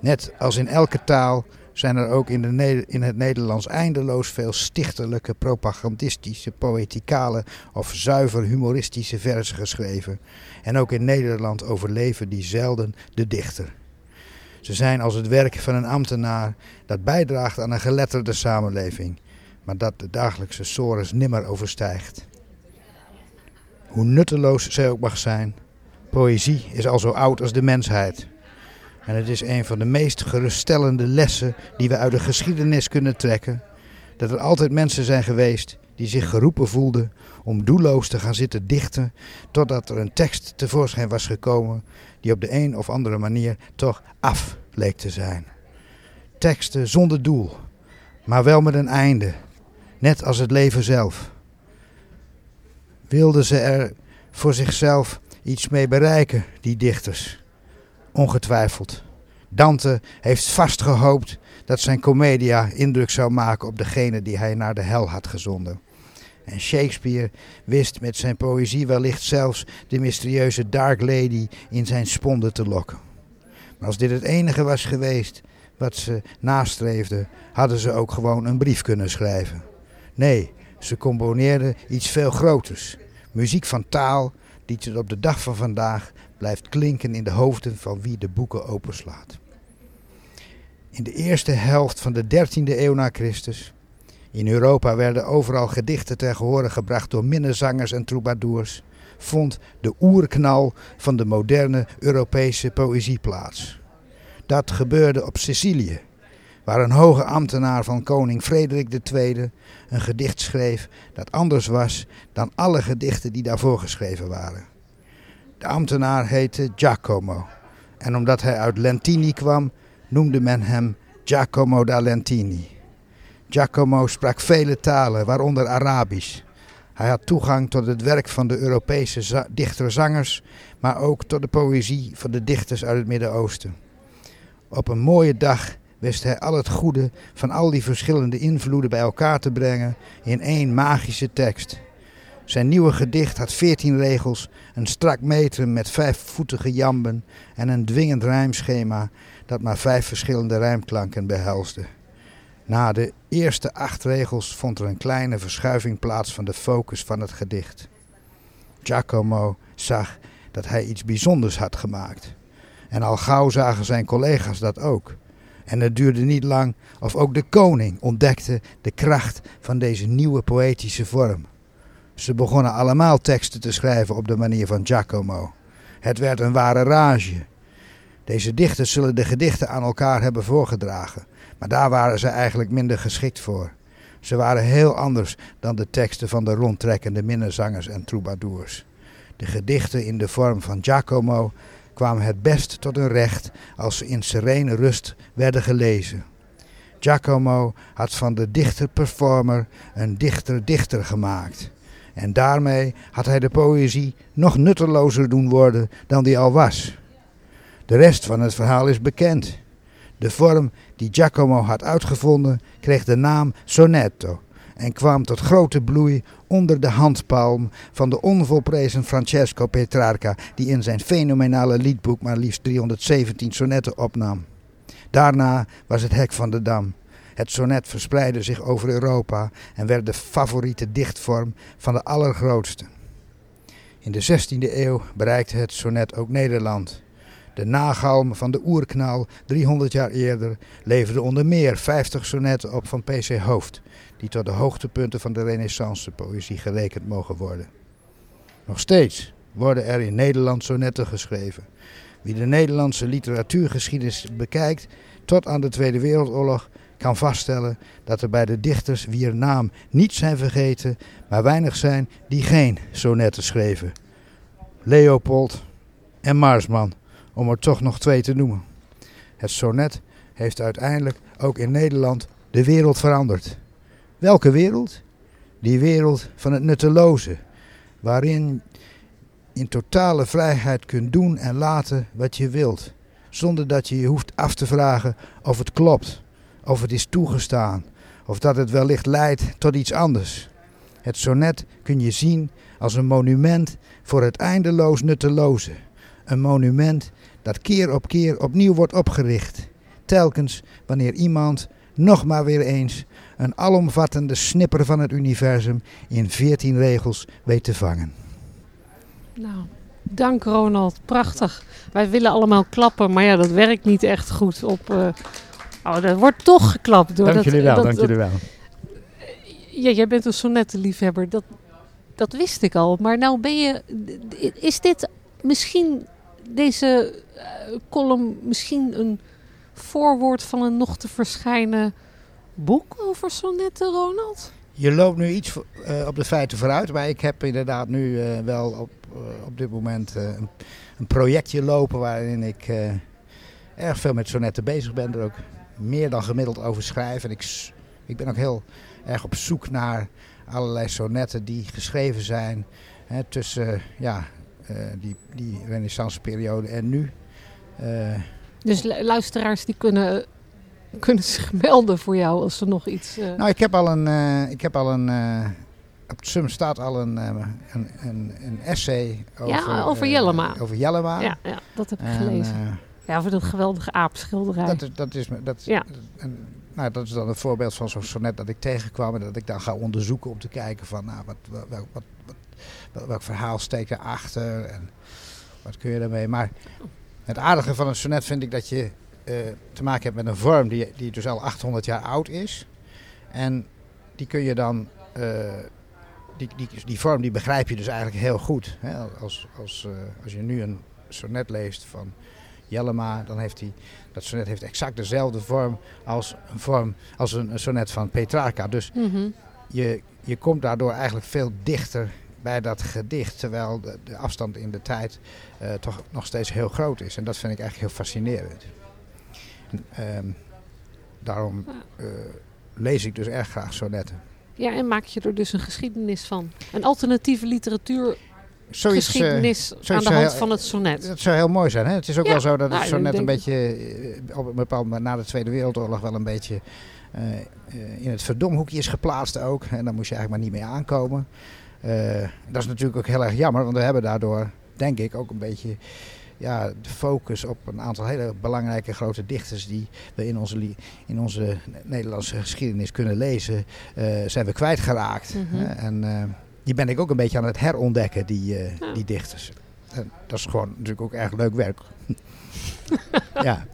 Net als in elke taal zijn er ook in, de, in het Nederlands eindeloos veel stichtelijke, propagandistische, poëticale of zuiver humoristische versen geschreven. En ook in Nederland overleven die zelden de dichter. Ze zijn als het werk van een ambtenaar dat bijdraagt aan een geletterde samenleving, maar dat de dagelijkse sores nimmer overstijgt. Hoe nutteloos zij ook mag zijn, poëzie is al zo oud als de mensheid. En het is een van de meest geruststellende lessen die we uit de geschiedenis kunnen trekken. Dat er altijd mensen zijn geweest die zich geroepen voelden om doelloos te gaan zitten dichten totdat er een tekst tevoorschijn was gekomen die op de een of andere manier toch af leek te zijn. Teksten zonder doel, maar wel met een einde, net als het leven zelf. Wilden ze er voor zichzelf iets mee bereiken, die dichters? Ongetwijfeld. Dante heeft vast gehoopt dat zijn comedia indruk zou maken op degene die hij naar de hel had gezonden. En Shakespeare wist met zijn poëzie wellicht zelfs de mysterieuze Dark Lady in zijn sponde te lokken. Maar als dit het enige was geweest wat ze nastreefden, hadden ze ook gewoon een brief kunnen schrijven. Nee, ze componeerden iets veel groters. Muziek van taal die tot op de dag van vandaag blijft klinken in de hoofden van wie de boeken openslaat. In de eerste helft van de 13e eeuw na Christus. In Europa werden overal gedichten ter gehore gebracht door minnezangers en troubadours. Vond de oerknal van de moderne Europese poëzie plaats. Dat gebeurde op Sicilië, waar een hoge ambtenaar van koning Frederik II een gedicht schreef dat anders was dan alle gedichten die daarvoor geschreven waren. De ambtenaar heette Giacomo en omdat hij uit Lentini kwam, noemde men hem Giacomo da Lentini. Giacomo sprak vele talen, waaronder Arabisch. Hij had toegang tot het werk van de Europese dichterzangers, maar ook tot de poëzie van de dichters uit het Midden-Oosten. Op een mooie dag wist hij al het goede van al die verschillende invloeden bij elkaar te brengen in één magische tekst. Zijn nieuwe gedicht had veertien regels, een strak metrum met vijfvoetige jamben en een dwingend rijmschema dat maar vijf verschillende rijmklanken behelsde. Na de eerste acht regels vond er een kleine verschuiving plaats van de focus van het gedicht. Giacomo zag dat hij iets bijzonders had gemaakt. En al gauw zagen zijn collega's dat ook. En het duurde niet lang of ook de koning ontdekte de kracht van deze nieuwe poëtische vorm. Ze begonnen allemaal teksten te schrijven op de manier van Giacomo. Het werd een ware rage. Deze dichters zullen de gedichten aan elkaar hebben voorgedragen, maar daar waren ze eigenlijk minder geschikt voor. Ze waren heel anders dan de teksten van de rondtrekkende minnezangers en troubadours. De gedichten in de vorm van Giacomo kwamen het best tot hun recht als ze in serene rust werden gelezen. Giacomo had van de dichter-performer een dichter-dichter gemaakt. En daarmee had hij de poëzie nog nuttelozer doen worden dan die al was. De rest van het verhaal is bekend. De vorm die Giacomo had uitgevonden kreeg de naam sonetto en kwam tot grote bloei onder de handpalm van de onvolprezen Francesco Petrarca, die in zijn fenomenale liedboek maar liefst 317 sonetten opnam. Daarna was het hek van de Dam. Het sonnet verspreidde zich over Europa en werd de favoriete dichtvorm van de allergrootste. In de 16e eeuw bereikte het sonnet ook Nederland. De nagalm van de oerknal 300 jaar eerder leverde onder meer 50 sonetten op van P.C. Hoofd, die tot de hoogtepunten van de renaissance poëzie gerekend mogen worden. Nog steeds worden er in Nederland sonetten geschreven. Wie de Nederlandse literatuurgeschiedenis bekijkt tot aan de Tweede Wereldoorlog kan vaststellen dat er bij de dichters wier naam niet zijn vergeten, maar weinig zijn die geen sonetten schreven. Leopold en Marsman, om er toch nog twee te noemen. Het sonnet heeft uiteindelijk ook in Nederland de wereld veranderd. Welke wereld? Die wereld van het nutteloze, waarin in totale vrijheid kunt doen en laten wat je wilt, zonder dat je je hoeft af te vragen of het klopt, of het is toegestaan, of dat het wellicht leidt tot iets anders. Het sonnet kun je zien als een monument voor het eindeloos nutteloze. Een monument dat keer op keer opnieuw wordt opgericht. Telkens wanneer iemand nog maar weer eens een alomvattende snipper van het universum in veertien regels weet te vangen. Nou, dank Ronald. Prachtig. Wij willen allemaal klappen, maar ja, dat werkt niet echt goed op... Uh... Oh, er wordt toch geklapt. Door dank dat, jullie wel, dat, dank jullie wel. Ja, jij bent een sonnettenliefhebber. Dat, dat wist ik al. Maar nou ben je... Is dit misschien deze uh, column misschien een voorwoord van een nog te verschijnen boek over sonnetten, Ronald? Je loopt nu iets uh, op de feiten vooruit, maar ik heb inderdaad nu uh, wel op, op dit moment een, een, projectje lopen waarin ik erg veel met sonnetten bezig ben. Er ook meer dan gemiddeld over schrijf. En ik, ik ben ook heel erg op zoek naar allerlei sonnetten die geschreven zijn hè, tussen ja, uh, die, die renaissanceperiode en nu. Uh, dus luisteraars die kunnen, kunnen zich melden voor jou als er nog iets... Uh... Nou, ik heb al een... ik heb al een op het SUM staat al een, een, een, een essay over... Ja, over Jellema. over Jellema. Ja, ja, dat heb ik en, gelezen. Ja, over dat geweldige aapschilderij. Dat, dat is... Dat, ja. En, nou, dat is dan een voorbeeld van zo'n sonnet dat ik tegenkwam en dat ik dan ga onderzoeken om te kijken van nou, wat, wat, wat, wat welk verhaal steekt erachter en wat kun je daarmee. Maar het aardige van een sonnet vind ik dat je uh, te maken hebt met een vorm die, die dus al 800 jaar oud is. En die kun je dan, uh, die, die, die vorm die begrijp je dus eigenlijk heel goed. Hè? Als, als, uh, als je nu een sonnet leest van Jellema, dan heeft hij, dat sonnet heeft exact dezelfde vorm als een, vorm, als een, een sonnet van Petrarca. Dus mm -hmm. je, je komt daardoor eigenlijk veel dichter bij dat gedicht, terwijl de, de afstand in de tijd uh, toch nog steeds heel groot is. En dat vind ik eigenlijk heel fascinerend. En, um, daarom uh, lees ik dus erg graag sonetten. Ja, en maak je er dus een geschiedenis van. Een alternatieve literatuur Zoiets, geschiedenis uh, aan de hand heel, van het sonnet. Dat zou heel mooi zijn. Hè? Het is ook ja, wel zo dat nou, het sonnet een beetje, op een bepaald moment na de Tweede Wereldoorlog wel een beetje uh, in het verdomhoekje is geplaatst ook. En daar moest je eigenlijk maar niet mee aankomen. Dat is natuurlijk ook heel erg jammer, want we hebben daardoor, denk ik, ook een beetje ja, de focus op een aantal hele belangrijke grote dichters die we in onze, in onze Nederlandse geschiedenis kunnen lezen, uh, zijn we kwijtgeraakt. Mm -hmm. en uh, die ben ik ook een beetje aan het herontdekken, die, ja. die dichters. En dat is gewoon natuurlijk ook erg leuk werk. ja.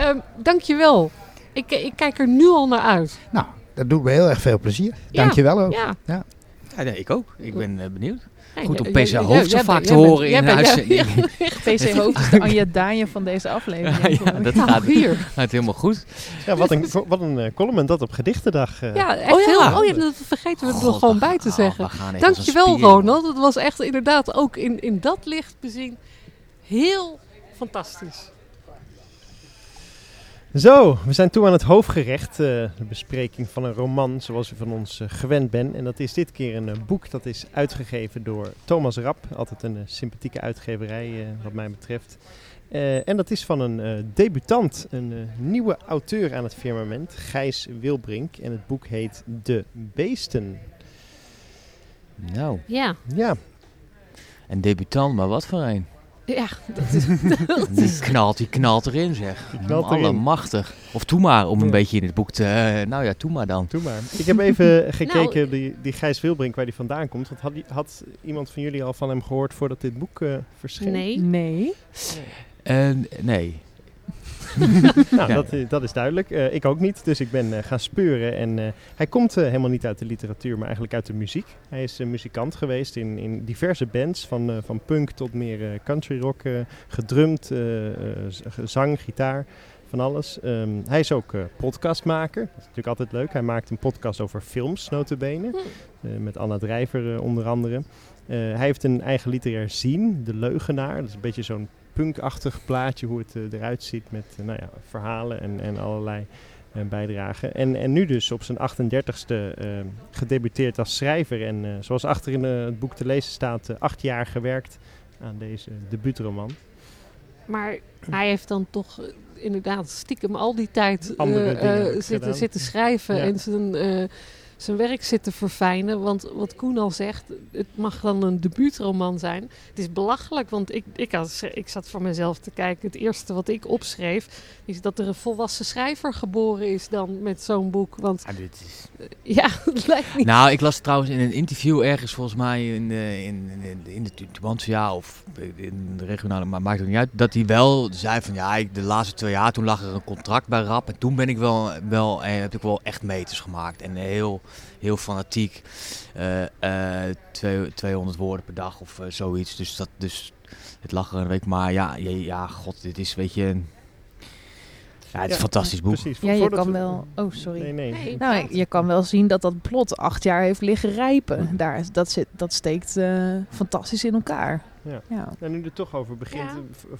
Um, dankjewel. Ik, ik kijk er nu al naar uit. Nou, dat doet me heel erg veel plezier. Dankjewel ja. ook. Ja. ja. Ja, nee, ik ook. Ik ben uh, benieuwd. Goed om PC Hoofd zo vaak te horen in huis. PC Hoofd is de Anja Daanje van deze aflevering. ja, dat gaat, hier. gaat helemaal goed. Ja, wat een, wat een uh, column dat op gedichtendag. Uh. Ja, echt oh, ja. Heel, oh ja, dat vergeten we er gewoon bij te zeggen. Oh, Dankjewel Ronald. Het was echt inderdaad ook in, in dat licht bezien heel fantastisch. Zo, we zijn toe aan het hoofdgerecht. Uh, de bespreking van een roman zoals u van ons uh, gewend bent. En dat is dit keer een uh, boek dat is uitgegeven door Thomas Rapp. Altijd een sympathieke uitgeverij wat mij betreft. en dat is van een debutant, een nieuwe auteur aan het firmament, Gijs Wilbrink. En het boek heet De Beesten. Nou. Ja. Ja. Een debutant, maar wat voor een? Ja, dat is, die, knalt, die knalt erin zeg. Die knalt Allemachtig. Of toe maar, om een beetje in het boek te... Uh, nou ja, toe maar dan. Toe maar. Ik heb even gekeken, nou, die, die Gijs Wilbrink, waar die vandaan komt. Want had, had iemand van jullie al van hem gehoord voordat dit boek uh, verscheen? Nee. Nee. Uh, nee. nou, dat, dat, is duidelijk. Uh, ik ook niet, dus ik ben uh, gaan speuren. En uh, hij komt helemaal niet uit de literatuur, maar eigenlijk uit de muziek. Hij is muzikant geweest in, in diverse bands, van, van punk tot meer country rock, gedrumd, zang, gitaar, van alles. Um, hij is ook podcastmaker, dat is natuurlijk altijd leuk. Hij maakt een podcast over films, notabene, hm. met Anna Drijver onder andere. hij heeft een eigen literair zien, De Leugenaar. Dat is een beetje zo'n punkachtig plaatje hoe het uh, eruit ziet met uh, nou ja, verhalen en, en allerlei uh, bijdragen. En, en nu dus op zijn 38ste gedebuteerd als schrijver. En zoals achter in het boek te lezen staat, acht jaar gewerkt aan deze debuutroman. Maar hij heeft dan toch inderdaad stiekem al die tijd zitten, zitten schrijven en zijn zijn werk zit te verfijnen. Want wat Koen al zegt, het mag dan een debuutroman zijn. Het is belachelijk, want ik, ik, ik zat voor mezelf te kijken. Het eerste wat ik opschreef, is dat er een volwassen schrijver geboren is dan met zo'n boek. Want ah, dit is... Ja. Nou, ik las trouwens in een interview ergens volgens mij in de, in, in, in de Tubantia of in de regionale, maar maakt het niet uit. Dat hij wel zei van ja, de laatste twee jaar toen lag er een contract bij Rap. En toen ben ik wel, wel, eh, heb ik wel echt meters gemaakt. En heel heel fanatiek. Uh, uh, 200 woorden per dag of zoiets. Dus, dat, dus het lag er een week. Maar ja, ja god, dit is weet je... Ja, het is een fantastisch boek. Precies. Ja, je kan wel... Oh, sorry. Nee, nee. nee nou, je kan wel zien dat dat plot acht jaar heeft liggen rijpen. Daar, dat, zit, dat steekt uh, fantastisch in elkaar. Ja. ja. En nu er toch over begint,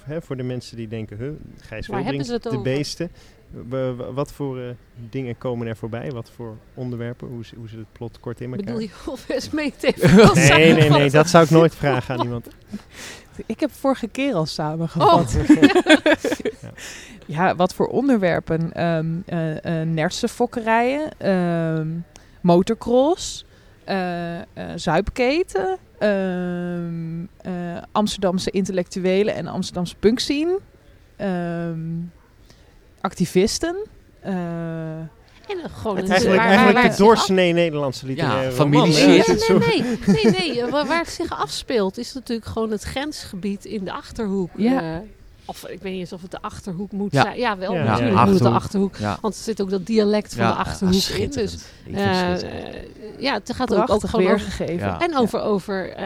ja. voor de mensen die denken, huh, Gijs Wilbrink, de beesten wat voor uh, dingen komen er voorbij? Wat voor onderwerpen? Hoe, hoe zit het plot kort in elkaar? Bedoel je of Nee, nee, nee. Dat zou ik nooit vragen aan iemand. Ik heb vorige keer al samengevat. Oh. ja. ja. wat voor onderwerpen? Um, uh, uh, nersenfokkerijen, um, motorcross, zuipketen, um, Amsterdamse intellectuelen en Amsterdamse punkscene. Um, activisten. Uh, en gewoon het eigenlijk, eigenlijk het doorsnee Nederlandse literaire ja, familie nee, nee, nee, nee, nee, Waar, waar, het zich afspeelt is natuurlijk gewoon het grensgebied in de Achterhoek. Ja. Uh, of ik weet niet eens of het de Achterhoek moet ja. zijn. Ja, wel ja. natuurlijk ja, moet het de Achterhoek. Want er zit ook dat dialect van de Achterhoek in. Dus uh, ja, het gaat ook, ook gewoon weergegeven. En over, over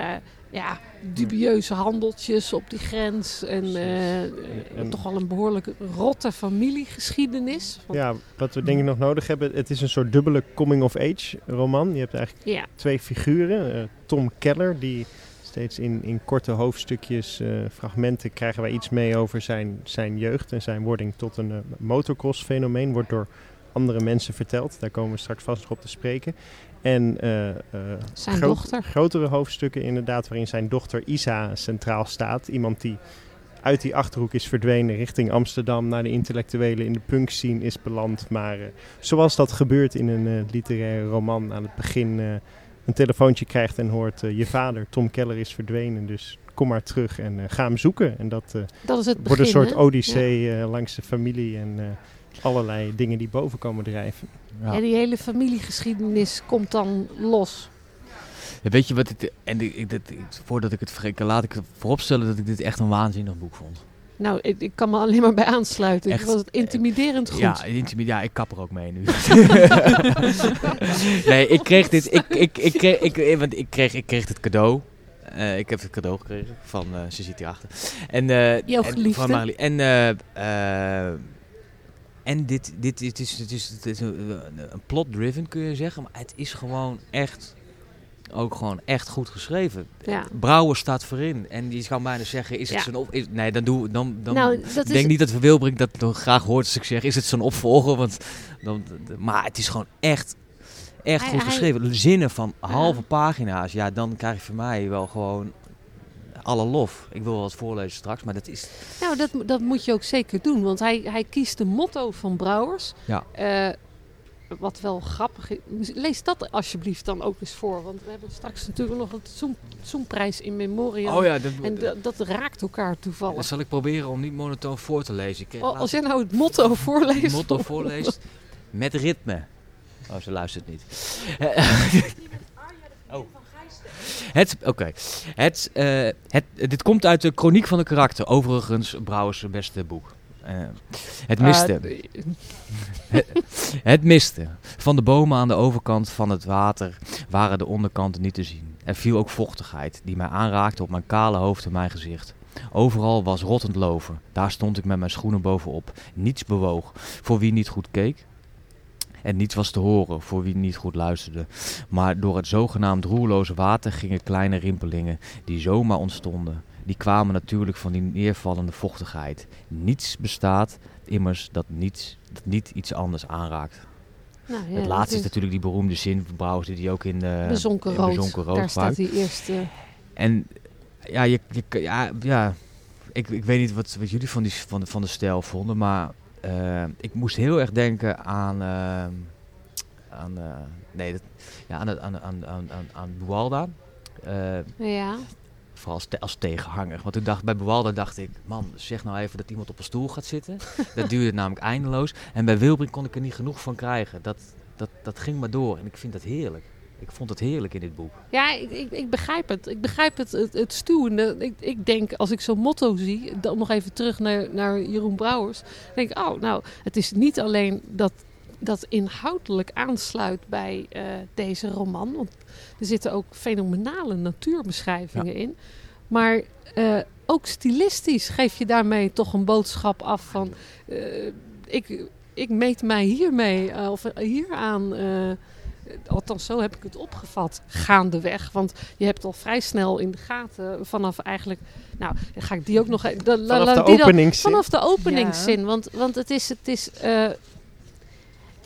ja, dubieuze handeltjes op die grens. En, uh, toch wel een behoorlijk rotte familiegeschiedenis. Ja, wat we denk ik nog nodig hebben, het is een soort dubbele coming-of-age roman. Je hebt eigenlijk ja. twee figuren. Uh, Tom Keller, die steeds in, in korte hoofdstukjes, uh, fragmenten, krijgen wij iets mee over zijn, zijn jeugd en zijn wording tot een motocross-fenomeen. Wordt door andere mensen verteld. Daar komen we straks vast nog op te spreken. En uh, zijn dochter. grotere hoofdstukken inderdaad, waarin zijn dochter Isa centraal staat. Iemand die uit die Achterhoek is verdwenen richting Amsterdam, naar de intellectuelen in de punk scene is beland. Maar uh, zoals dat gebeurt in een literaire roman, aan het begin een telefoontje krijgt en hoort je vader, Tom Keller, is verdwenen. Dus kom maar terug en ga hem zoeken. En dat, dat is het wordt een soort odyssee langs de familie en allerlei dingen die boven komen drijven. Ja. En die hele familiegeschiedenis komt dan los. Ja, weet je wat het. En ik, dat, voordat ik het vergeet, laat ik vooropstellen dat ik dit echt een waanzinnig boek vond. Nou, ik, ik kan me alleen maar bij aansluiten. Echt, was het intimiderend goed. Ja, intimiderend. Ja, ik kap er ook mee nu. nee, ik kreeg dit. Ik, ik, ik, kreeg, ik, want ik kreeg, ik kreeg het cadeau. Uh, ik heb het cadeau gekregen van, uh, ze zit hierachter. En, uh, Jouw geliefde. En, en en dit, dit, dit is, het is, het is een, een plot-driven kun je zeggen, maar het is gewoon echt ook gewoon echt goed geschreven. Ja. Brouwer staat voorin. En die kan bijna zeggen, is het zo'n op... nee, dan doe dan, dan nou, denk is... niet dat we Wilbrink dat nog graag hoort als ik zeg, is het zo'n opvolger? Want, dan, maar het is gewoon echt, echt goed geschreven. Zinnen van halve pagina's, ja, dan krijg je van mij wel gewoon alle lof. Ik wil wel wat voorlezen straks, maar dat is... Nou, dat, dat moet je ook zeker doen, want hij, hij kiest de motto van Brouwers. Ja. Uh, wat wel grappig is. Lees dat alsjeblieft dan ook eens voor. Want we hebben straks natuurlijk nog het Zoomprijs in memoriam. Oh ja, dat, en dat raakt elkaar toevallig. Dat zal ik proberen om niet monotoon voor te lezen. Oh, als jij nou het motto voorleest. Het motto voorleest met ritme. Oh, ze luistert niet. oh. Het, oké. Het, uh, het, dit komt uit de Chroniek van de Karakter. Overigens Brouwers beste boek. Uh, het miste. het miste. Van de bomen aan de overkant van het water waren de onderkanten niet te zien. Er viel ook vochtigheid, die mij aanraakte op mijn kale hoofd en mijn gezicht. Overal was rottend loven. Daar stond ik met mijn schoenen bovenop. Niets bewoog. Voor wie niet goed keek, en niets was te horen voor wie niet goed luisterde. Maar door het zogenaamd roerloze water gingen kleine rimpelingen die zomaar ontstonden. Die kwamen natuurlijk van die neervallende vochtigheid. Niets bestaat immers dat, niets, dat niet iets anders aanraakt. Nou, ja, het laatste is, natuurlijk die beroemde zin van Brouwers die ook in, bezonken, in rood. bezonken rood. Daar staat die eerste. En ja, je, je, ja, ja ik, ik weet niet wat, wat jullie van, die, van, de, van de stijl vonden, maar uh, ik moest heel erg denken aan, uh, aan, uh, nee, dat, ja, aan, aan, aan, aan, aan Bualda. ja. Vooral als, te, als, tegenhanger. Want toen dacht, bij Bualda dacht ik, man, zeg nou even dat iemand op een stoel gaat zitten. dat duurde namelijk eindeloos. En bij Wilbrink kon ik er niet genoeg van krijgen. Dat, dat, dat ging maar door. En ik vind dat heerlijk. Ik vond het heerlijk in dit boek. Ja, ik, ik, ik begrijp het. Ik begrijp het, het, het stuwende. Ik, ik denk, als ik zo'n motto zie, dan nog even terug naar, naar Jeroen Brouwers. denk ik, oh, nou, het is niet alleen dat dat inhoudelijk aansluit bij uh, deze roman. Want er zitten ook fenomenale natuurbeschrijvingen in. Maar uh, ook stilistisch geef je daarmee toch een boodschap af van... Uh, ik, ik meet mij hiermee, of hieraan... Althans, zo heb ik het opgevat gaandeweg. Want je hebt al vrij snel in de gaten vanaf eigenlijk. Nou, dan ga ik die ook nog. De, vanaf, de openingszin. vanaf de openingszin. Want, want het is. Het is uh,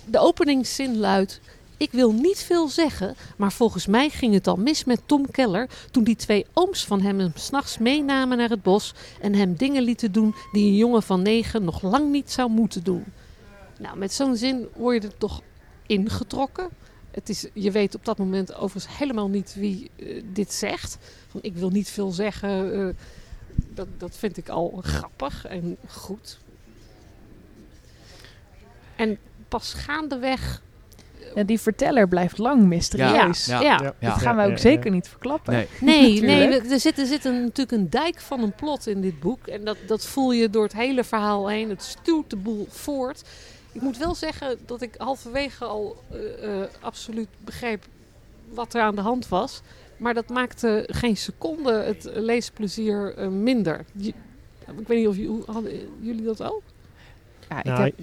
de openingszin luidt. Ik wil niet veel zeggen, maar volgens mij ging het al mis met Tom Keller toen die twee ooms van hem hem s'nachts meenamen naar het bos en hem dingen lieten doen die een jongen van negen nog lang niet zou moeten doen. Nou, met zo'n zin word je er toch ingetrokken het is, je weet op dat moment overigens helemaal niet wie uh, dit zegt. Van, ik wil niet veel zeggen. Uh, dat, dat vind ik al grappig en goed. En pas gaandeweg ja, die verteller blijft lang mysterieus. Ja, ja, ja. dat gaan we ook zeker niet verklappen. Nee, nee, nee er, zit, er zit een, natuurlijk een dijk van een plot in dit boek. En dat, dat voel je door het hele verhaal heen. Het stuurt de boel voort. Ik moet wel zeggen dat ik halverwege al uh, absoluut begreep wat er aan de hand was. Maar dat maakte geen seconde het leesplezier uh, minder. ik weet niet of hoe, hadden jullie dat ook? Ja, ik nou, heb,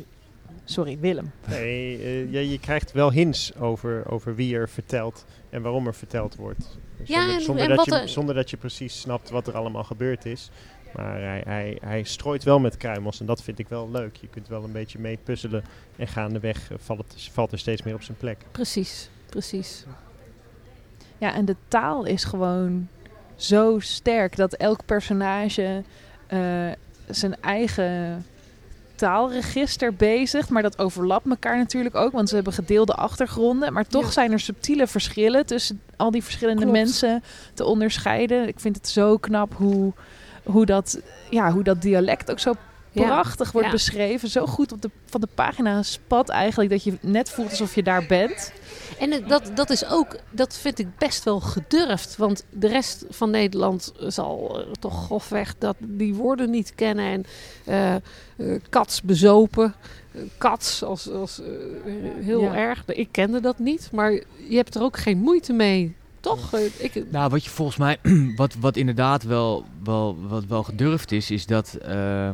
sorry, Willem. Nee, je, je, krijgt wel hints over, over wie er vertelt en waarom er verteld wordt. Zonder, ja, en, zonder, dat je, zonder dat je precies snapt wat er allemaal gebeurd is. Maar hij, hij, hij strooit wel met kruimels en dat vind ik wel leuk. Je kunt wel een beetje mee puzzelen en gaandeweg valt, het, valt er steeds meer op zijn plek. Precies, precies. Ja, en de taal is gewoon zo sterk dat elk personage uh, zijn eigen taalregister bezig. Maar dat overlapt elkaar natuurlijk ook, want ze hebben gedeelde achtergronden. Maar toch zijn er subtiele verschillen tussen al die verschillende mensen te onderscheiden. Ik vind het zo knap hoe hoe dat, ja, hoe dat dialect ook zo prachtig wordt beschreven. Zo goed op de, van de pagina spat eigenlijk dat je net voelt alsof je daar bent. En dat, dat is ook, dat vind ik best wel gedurfd. Want de rest van Nederland zal uh, toch grofweg dat, die woorden niet kennen. En uh, kats bezopen. Kats als, als heel erg. Ik kende dat niet. Maar je hebt er ook geen moeite mee toch? Eh, ik... Nou, wat je volgens mij, wat, wat inderdaad wel, wel, wat wel gedurfd is, is dat. Uh,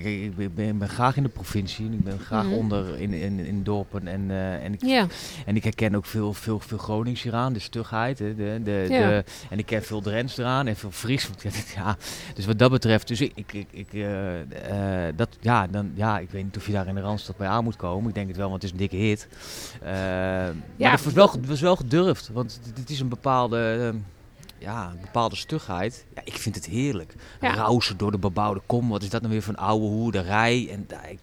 kijk, ik ben, ben, graag in de provincie. Ik ben graag mhm. onder in, in, in dorpen. En, uh, en, ik, en ik herken ook veel, veel, veel Gronings hier aan. De stugheid. Hè, de, de, de, en ik ken veel Drents eraan en veel Fries. Ja, dus wat dat betreft. Dus ik, ik, ik, uh, uh, dat, ja, dan, ja, ik weet niet of je daar in de Randstad bij aan moet komen. Ik denk het wel, want het is een dikke hit. ja. Maar het was wel, was wel gedurfd. Want het is een bepaalde ja, een bepaalde stugheid. Ja, ik vind het heerlijk. Ja. Rausen door de bebouwde kom. Wat is dat nou weer van oude hoerderij? En ik,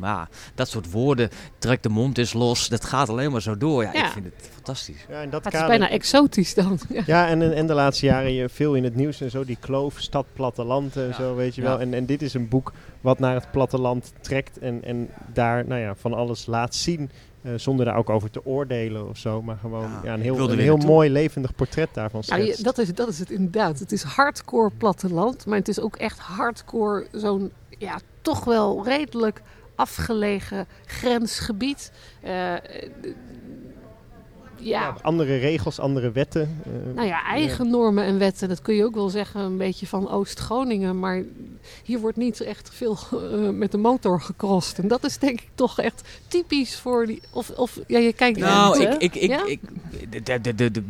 ja, dat soort woorden. Trek de mond eens los. Dat gaat alleen maar zo door. Ja, ik vind het fantastisch. Ja, en dat het is bijna exotisch dan. Ja, en, en de laatste jaren je veel in het nieuws en zo. Die kloof, stad, platteland en zo, weet je wel. En, en dit is een boek wat naar het platteland trekt. En, en daar nou ja, van alles laat zien uh, zonder daar ook over te oordelen of zo. Maar gewoon ja, een heel, een heel mooi levendig portret daarvan Ja, dat, is, dat is het inderdaad. Het is hardcore platteland. Maar het is ook echt hardcore zo'n ja, toch wel redelijk afgelegen grensgebied. Uh, ja. andere regels, andere wetten. Uh, nou ja, eigen normen en wetten. Dat kun je ook wel zeggen een beetje van Oost-Groningen. Maar hier wordt niet echt veel uh, met de motor gecrossed. En dat is denk ik toch echt typisch voor die... Of, of ja, je kijkt nou, naar ik, ik, ik, ja? ik, de, de, de, de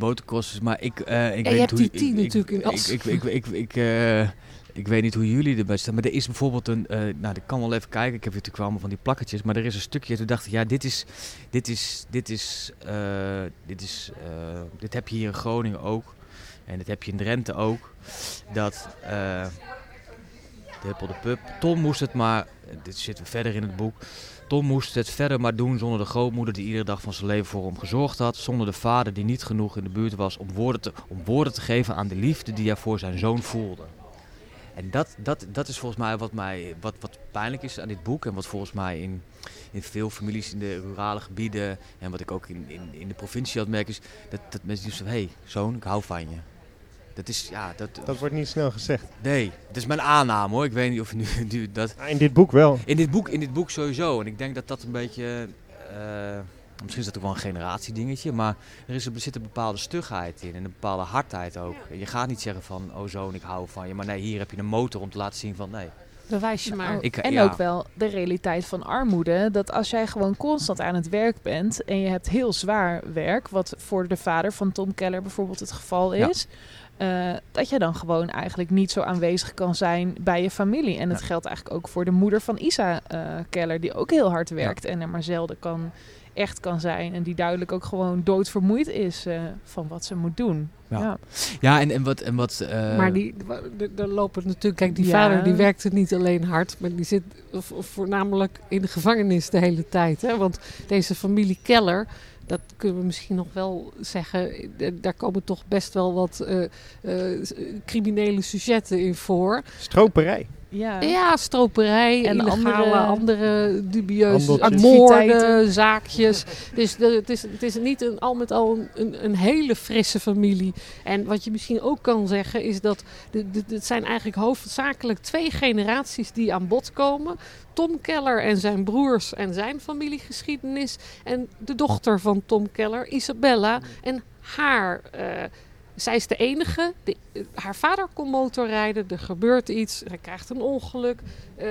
maar ik... Uh, ik ja, weet je hebt die tien natuurlijk in As. Ik, ik, ik, ik, ik ik weet niet hoe jullie erbij staan, maar er is bijvoorbeeld een. Uh, nou, ik kan wel even kijken. Ik heb natuurlijk allemaal van die plakketjes, maar er is een stukje. Toen dacht ik, ja, dit is, dit is, dit is, uh, dit is, uh, dit heb je hier in Groningen ook, en dit heb je in Drenthe ook. Dat de de Pup. Tom moest het maar. Dit zit verder in het boek. Tom moest het verder maar doen zonder de grootmoeder die iedere dag van zijn leven voor hem gezorgd had. Zonder de vader die niet genoeg in de buurt was om woorden te, om woorden te geven aan de liefde die hij voor zijn zoon voelde. En dat, dat, dat is volgens mij wat, mij wat, wat pijnlijk is aan dit boek. En wat volgens mij in, in veel families in de rurale gebieden. En wat ik ook in, in, in de provincie had merk is dat, dat mensen zeggen: hé, hey, zoon, ik hou van je. Dat, is, ja, dat, dat wordt niet snel gezegd. Nee, het is mijn aanname hoor. Ik weet niet of nu, nu dat. in dit boek wel. In dit boek, in dit boek sowieso. En ik denk dat dat een beetje. Uh, Misschien is dat ook wel een generatiedingetje, maar er, is, er zit een bepaalde stugheid in en een bepaalde hardheid ook. Je gaat niet zeggen van, oh zoon, ik hou van je, maar nee, hier heb je een motor om te laten zien van, nee. Bewijs je maar. Ik, en ook wel de realiteit van armoede. Dat als jij gewoon constant aan het werk bent en je hebt heel zwaar werk, wat voor de vader van Tom Keller bijvoorbeeld het geval is. Uh, dat je dan gewoon eigenlijk niet zo aanwezig kan zijn bij je familie. En dat geldt eigenlijk ook voor de moeder van Isa uh, Keller, die ook heel hard werkt en er maar zelden kan echt kan zijn. En die duidelijk ook gewoon doodvermoeid is uh, van wat ze moet doen. Ja, ja. en, en wat... En wat uh... Maar die, er lopen natuurlijk... Kijk, die vader die werkte niet alleen hard, maar die zit voornamelijk in de gevangenis de hele tijd. Hè? Want deze familie Keller dat kunnen we misschien nog wel zeggen. Daar komen toch best wel wat uh, uh, criminele sujetten in voor. Stroperij. Ja, ja stroperij en illegale, andere, andere dubieuze moorden, zaakjes. dus de, het, is, het is niet een, al met al een, een, hele frisse familie. En wat je misschien ook kan zeggen is dat het zijn eigenlijk hoofdzakelijk twee generaties die aan bod komen. Tom Keller en zijn broers en zijn familiegeschiedenis. En de dochter van Tom Keller, Isabella, en haar... Uh, zij is de enige. De, haar vader kon motorrijden. Er gebeurt iets. Hij krijgt een ongeluk. Uh,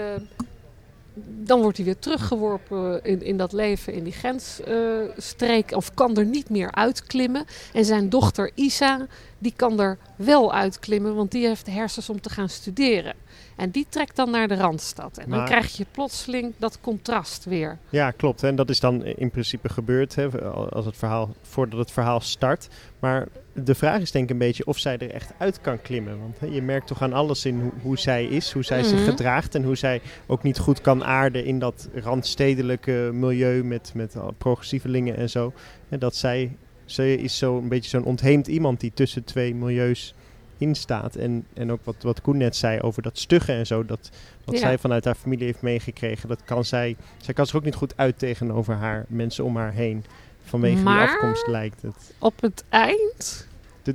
dan wordt hij weer teruggeworpen in, in dat leven, in die grensstreek. Uh, of kan er niet meer uitklimmen. En zijn dochter Isa, die kan er wel uitklimmen. Want die heeft de hersens om te gaan studeren. En die trekt dan naar de Randstad. En dan krijg je plotseling dat contrast weer. Ja, klopt. En dat is dan in principe gebeurd hè, als het verhaal, voordat het verhaal start. Maar de vraag is denk ik een beetje of zij er echt uit kan klimmen. Want hè, je merkt toch aan alles in hoe, hoe zij is, hoe zij zich mhm. gedraagt. En hoe zij ook niet goed kan aarden in dat randstedelijke milieu met, met progressievelingen en zo. En dat zij, zij is zo een beetje zo'n ontheemd iemand die tussen twee milieus in staat. En, en ook wat, wat Koen net zei over dat stuggen en zo. Dat, wat zij vanuit haar familie heeft meegekregen. Dat kan zij. Zij kan zich ook niet goed uit tegenover haar mensen om haar heen. Vanwege maar, die afkomst lijkt het. Op het eind.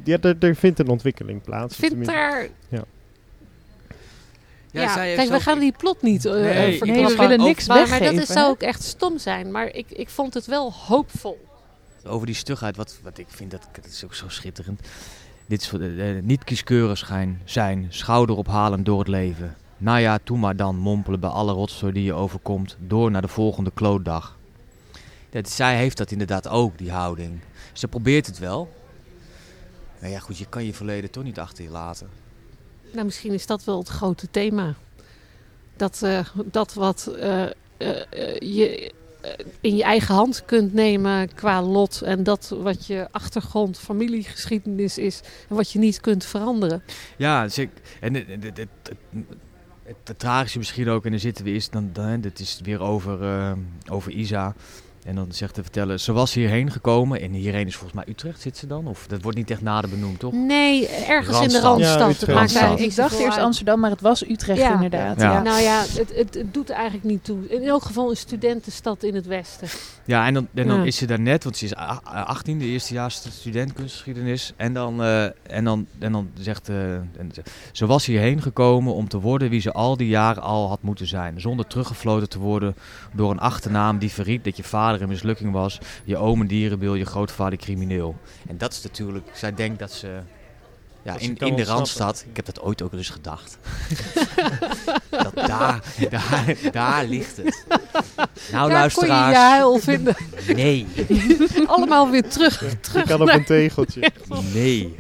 Ja, er, vindt een ontwikkeling plaats. Vindt daar. Ja. Ja, kijk, we gaan die plot niet uh, nee, we willen niks weggeven. Maar dat is, zou ook echt stom zijn. Maar ik, ik vond het wel hoopvol. Over die stugheid, wat, wat ik vind, dat, dat is ook zo schitterend. Dit is voor de, niet kieskeurig zijn, zijn, schouderophalen door het leven. Nou ja, toe maar dan mompelen bij alle rotzooi die je overkomt, door naar de volgende klootdag. Dat, zij heeft dat inderdaad ook, die houding. Ze probeert het wel. Maar ja, goed, je kan je verleden toch niet achter je laten. Nou, misschien is dat wel het grote thema. Dat, uh, dat wat uh, uh, je in je eigen hand kunt nemen qua lot. En dat wat je achtergrond, familiegeschiedenis is. En wat je niet kunt veranderen. Ja, dus en het, het, het, het, tragische misschien ook, en dan zitten we is, dan, dan, dit is weer over, over Isa. En dan zegt te vertellen, ze was hierheen gekomen. En hierheen is volgens mij Utrecht zit ze dan? Of dat wordt niet echt nader benoemd, toch? Nee, ergens in de Randstad. Ja, Randstad. Ik dacht eerst Amsterdam, maar het was Utrecht inderdaad. Ja. Nou ja, het, het, het, doet eigenlijk niet toe. In elk geval een studentenstad in het westen. Ja, en dan, en dan is ze daar net, want ze is 18, de eerstejaars student kunstgeschiedenis. En dan, uh, en dan, en dan zegt uh, ze was hierheen gekomen om te worden wie ze al die jaren al had moeten zijn. Zonder teruggefloten te worden door een achternaam die verriet dat je vader vader een mislukking was, je oom een dierenbil, je grootvader crimineel. En dat is natuurlijk, zij denkt dat ze ja, in, in de Randstad, ik heb dat ooit ook al eens gedacht. dat daar, daar, daar ligt het. Nou, daar luisteraars. Kon je je huil vinden. Nee. Allemaal weer terug. terug ik kan op een tegeltje. Nee.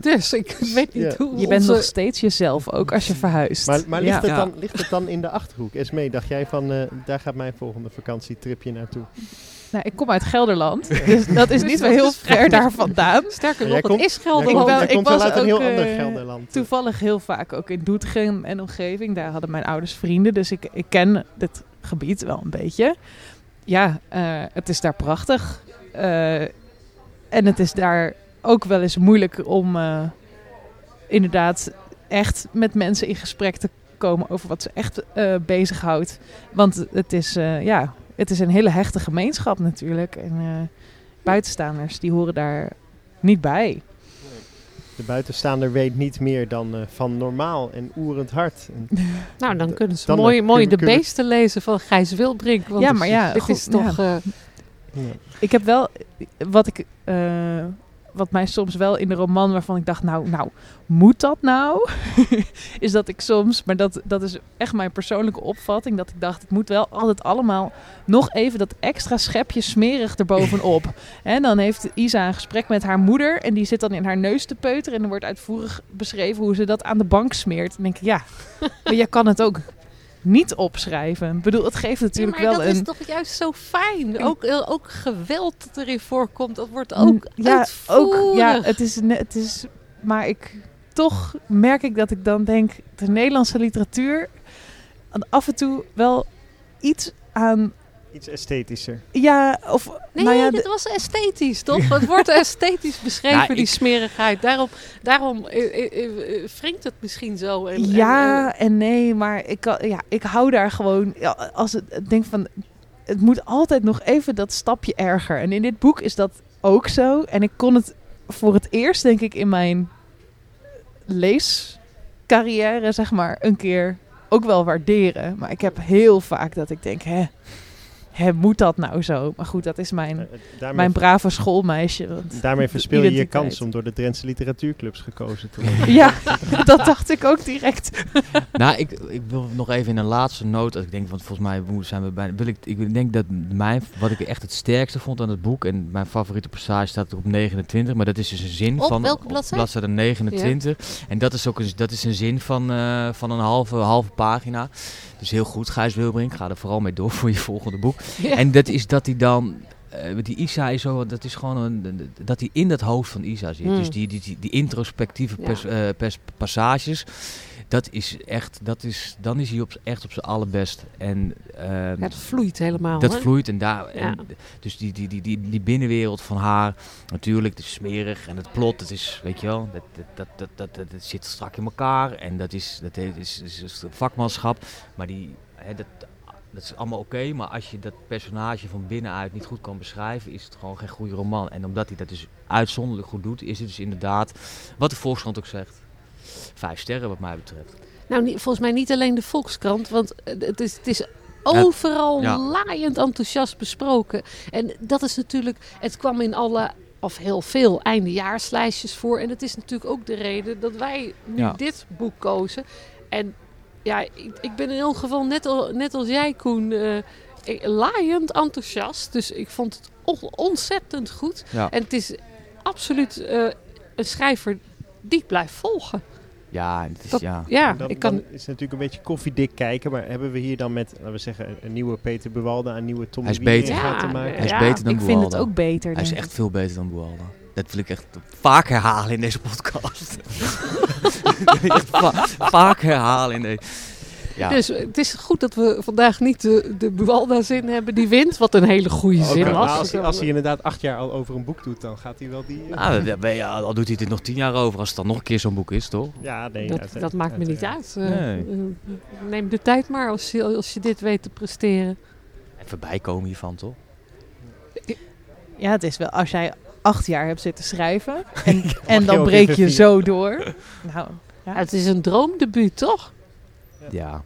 Dus ik weet niet hoe. Je bent nog steeds jezelf, ook als je verhuist. Maar, maar ligt, het dan, ligt het dan in de achterhoek? Esmee, dacht jij van, uh, daar gaat mijn volgende vakantietripje naartoe? Nou, ik kom uit Gelderland, dus dat is niet zo heel ver daar vandaan. Sterker nog, het is Gelderland. Jij komt, ik was uit een heel ander Gelderland. Toevallig heel vaak ook in Doetinchem en omgeving. Daar hadden mijn ouders vrienden, dus ik, ik ken dit gebied wel een beetje. Ja, uh, het is daar prachtig. Uh, en het is daar ook wel eens moeilijk om uh, inderdaad echt met mensen in gesprek te komen over wat ze echt bezighoudt. Want het is, ja, het is een hele hechte gemeenschap natuurlijk. En uh, buitenstaanders die horen daar niet bij. De buitenstaander weet niet meer dan uh, van normaal en oerend hart. En nou, dan kunnen ze dan mooi, mooi de beesten lezen van Gijs Wildbrink. Want ja, maar ja, dit is toch... Ja. Uh, ik heb wel, wat ik wat mij soms wel in de roman waarvan ik dacht, nou, nou, moet dat nou? is dat ik soms, maar dat, dat is echt mijn persoonlijke opvatting, dat ik dacht, het moet wel altijd allemaal nog even dat extra schepje smerig erbovenop. en dan heeft Isa een gesprek met haar moeder en die zit dan in haar neus te peuteren en er wordt uitvoerig beschreven hoe ze dat aan de bank smeert. Dan denk ik, ja, maar je kan het ook niet opschrijven. Ik bedoel, het geeft natuurlijk ja, wel een... dat is toch juist zo fijn. Ook, eh, ook geweld dat erin voorkomt, dat wordt ook ja, ook Ja, het is, het is... Maar ik... Toch merk ik dat ik dan denk... De Nederlandse literatuur... Af en toe wel iets aan Iets esthetischer. Ja, of... Nee, nou ja, dit was esthetisch, toch? het wordt esthetisch beschreven, nou, die smerigheid. Daarom, daarom uh, wringt het misschien zo. En, ja en, en, nee, maar ik, ja, ik hou daar gewoon... Als het denk van... Het moet altijd nog even dat stapje erger. En in dit boek is dat ook zo. En ik kon het voor het eerst, denk ik, in mijn leescarrière, zeg maar, een keer ook wel waarderen. Maar ik heb heel vaak dat ik denk, hè, hè, moet dat nou zo? Maar goed, dat is mijn, uh, mijn brave schoolmeisje. Want daarmee verspil je je kans om door de Drentse literatuurclubs gekozen te worden. ja, dat dacht ik ook direct. nou, ik, ik wil nog even in een laatste noot, als ik denk, want volgens mij zijn we bijna, wil ik, ik denk dat mijn, wat ik echt het sterkste vond aan het boek, en mijn favoriete passage staat op 29, maar dat is dus een zin op van... welke bladzijde? bladzijde 29. En dat is ook een, dat is een zin van, uh, van een halve, halve pagina. Dus heel goed, Gijs Wilbrink. Ga er vooral mee door voor je volgende boek. En dat is dat hij dan... Uh, die Isa is zo, dat is gewoon een, dat hij in dat hoofd van Isa zit. Mm. Dus die, die, die, die introspectieve pers, uh, pers, passages, dat is echt, dat is, dan is hij op, echt op zijn allerbest. En, uh, dat vloeit helemaal. Dat vloeit en daar, en, dus die, die, die, die, die binnenwereld van haar, natuurlijk, het is smerig en het plot, het is, weet je wel, dat, dat, dat, dat, dat, dat zit strak in elkaar en dat is, dat is, is, is vakmanschap, maar die, hè, dat, dat is allemaal oké, okay, maar als je dat personage van binnenuit niet goed kan beschrijven, is het gewoon geen goede roman. En omdat hij dat dus uitzonderlijk goed doet, is het dus inderdaad, wat de Volkskrant ook zegt, vijf sterren wat mij betreft. Nou, volgens mij niet alleen de Volkskrant, want het is, het is overal ja. laaiend enthousiast besproken. En dat is natuurlijk, het kwam in alle of heel veel eindejaarslijstjes voor. En dat is natuurlijk ook de reden dat wij nu ja. dit boek kozen. En ja, ik, ik ben in elk geval net, al, net als jij, Koen, uh, laaiend enthousiast. Dus ik vond het ontzettend goed. En het is absoluut uh, een schrijver die ik blijf volgen. Ja, het is, ja. ja dan, ik kan... is natuurlijk een beetje koffiedik kijken, maar hebben we hier dan met, laten we zeggen, een nieuwe Peter Buwalda, een nieuwe Tommy Hij is beter. Ja, te maken? Hij is beter dan ik vind het ook beter. Hij is echt veel beter dan Buwalda. Dat wil ik echt vaak herhalen in deze podcast. va vaak herhalen in deze... Ja. Dus het is goed dat we vandaag niet de, de Buwalda-zin hebben die wint, wat een hele goede zin was. Nou, als, hij, als, hij, inderdaad acht jaar al over een boek doet, dan gaat hij wel die... Uh... Nou, ja, al doet hij dit nog tien jaar over, als het dan nog een keer zo'n boek is, toch? Ja, nee. Dat, dat maakt me niet uit. Nee. uh, neem de tijd maar als je, als je dit weet te presteren. Even bijkomen hiervan, toch? Ja, het is wel, als jij acht jaar hebt zitten schrijven en, en dan breek je zo door. Nou, ja. Het is een droomdebuut, toch? Ja.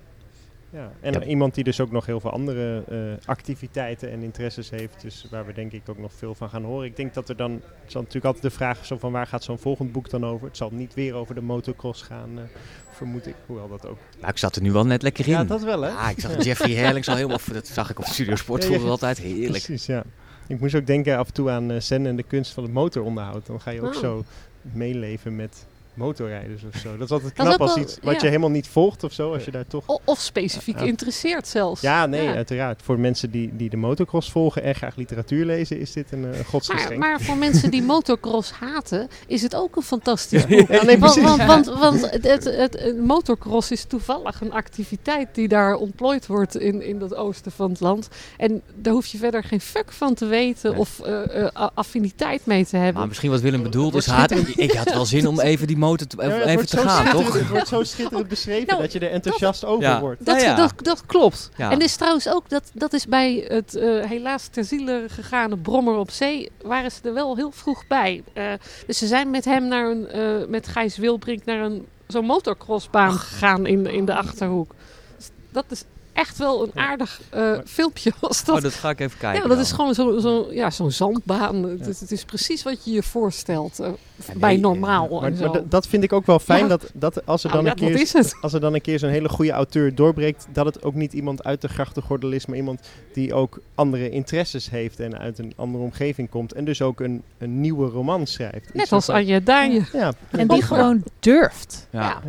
ja. En iemand die dus ook nog heel veel andere uh, activiteiten en interesses heeft. Dus waar we denk ik ook nog veel van gaan horen. Ik denk dat er dan, het zal natuurlijk altijd de vraag zo van waar gaat zo'n volgend boek dan over? Het zal niet weer over de motocross gaan, uh, vermoed ik. Hoewel dat ook. Nou, ik zat er nu wel net lekker in. Ja, dat wel hè? Ah, ik zag Jeffrey Herlings al helemaal, dat zag ik op Studio Sport, ja, ja. altijd heerlijk. Precies, ja. Ik moest ook denken af en toe aan uh, Zen en de kunst van het motoronderhoud. Dan ga je ook oh. zo meeleven met motorrijders of zo. Dat is altijd knap als iets wat je helemaal niet volgt of zo. Als je daar toch... Of, of specifiek uh, interesseert zelfs. Ja, nee, uiteraard. Voor mensen die, die de motocross volgen en graag literatuur lezen, is dit een, een godsgeschenk. Maar, maar, voor mensen die motocross haten, is het ook een fantastisch boek. ja, nee, want, want, want, want het, het, het, motocross is toevallig een activiteit die daar ontplooid wordt in, in dat oosten van het land. En daar hoef je verder geen fuck van te weten nee. of uh, affiniteit mee te hebben. Maar misschien wat Willem bedoelt is haat. Ik had wel zin om even die motor te, ja, even te gaan, toch? Het wordt zo schitterend beschreven nou, dat je er enthousiast dat, over ja. wordt. Dat, ja, dat, dat klopt. En dit is trouwens ook, dat, dat is bij het uh, helaas ter ziele gegane Brommer op Zee, waren ze er wel heel vroeg bij. Uh, dus ze zijn met hem naar een, uh, met Gijs Wilbrink naar een zo'n motocrossbaan gegaan in, in de Achterhoek. Dus dat is echt wel een aardig uh, filmpje was dat. Oh, dat ga ik even kijken. Ja, dat dan. is gewoon zo'n zo, ja, zo'n zandbaan. Ja. Het, het, is precies wat je je voorstelt uh, bij normaal. Ja. Maar, maar dat vind ik ook wel fijn, dat, dat als er dan een keer, als er dan een keer zo'n hele goede auteur doorbreekt, dat het ook niet iemand uit de grachtengordel is, maar iemand die ook andere interesses heeft en uit een andere omgeving komt. En dus ook een, een nieuwe roman schrijft. Net als Anja Daanje. Ja, en die gewoon durft. Ja.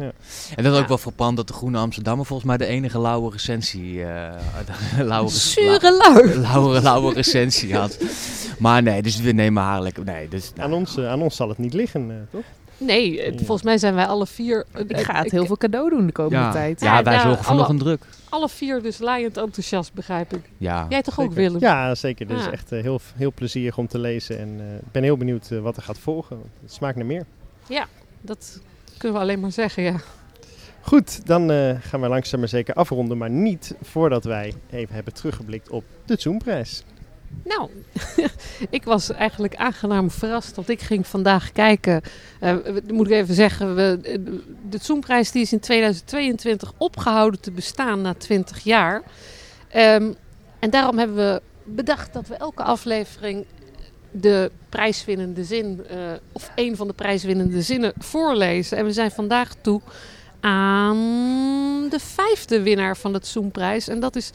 En dat is ook wel verpand dat de Groene Amsterdammer volgens mij de enige lauwe recensie recensie. Uh, lauwe, Zure lauw. Lauwe, lauwe recensie had. Maar nee, dus we nemen haar lekker. Nee, dus, nou. aan, ons, uh, aan ons zal het niet liggen, uh, toch? Nee, ja. volgens mij zijn wij alle vier... ik ga het heel veel cadeau doen de komende ja. tijd. Ja, ja wij nou, zorgen voor nog een druk. Alle vier dus laaiend enthousiast, begrijp ik. Ja. Jij toch zeker. ook, Willem? Ja, zeker. Dus echt heel, heel plezierig om te lezen. En ik ben heel benieuwd wat er gaat volgen. Het smaakt naar meer. Ja, dat kunnen we alleen maar zeggen, ja. Goed, dan uh, gaan we langzaam maar zeker afronden. Maar niet voordat wij even hebben teruggeblikt op de Zoomprijs. Nou, ik was eigenlijk aangenaam verrast. Want ik ging vandaag kijken. Uh, moet ik even zeggen. De Zoomprijs die is in 2022 opgehouden te bestaan na 20 jaar. Um, en daarom hebben we bedacht dat we elke aflevering de prijswinnende zin, uh, of een van de prijswinnende zinnen voorlezen. En we zijn vandaag toe aan de vijfde winnaar van het Zoomprijs. En dat is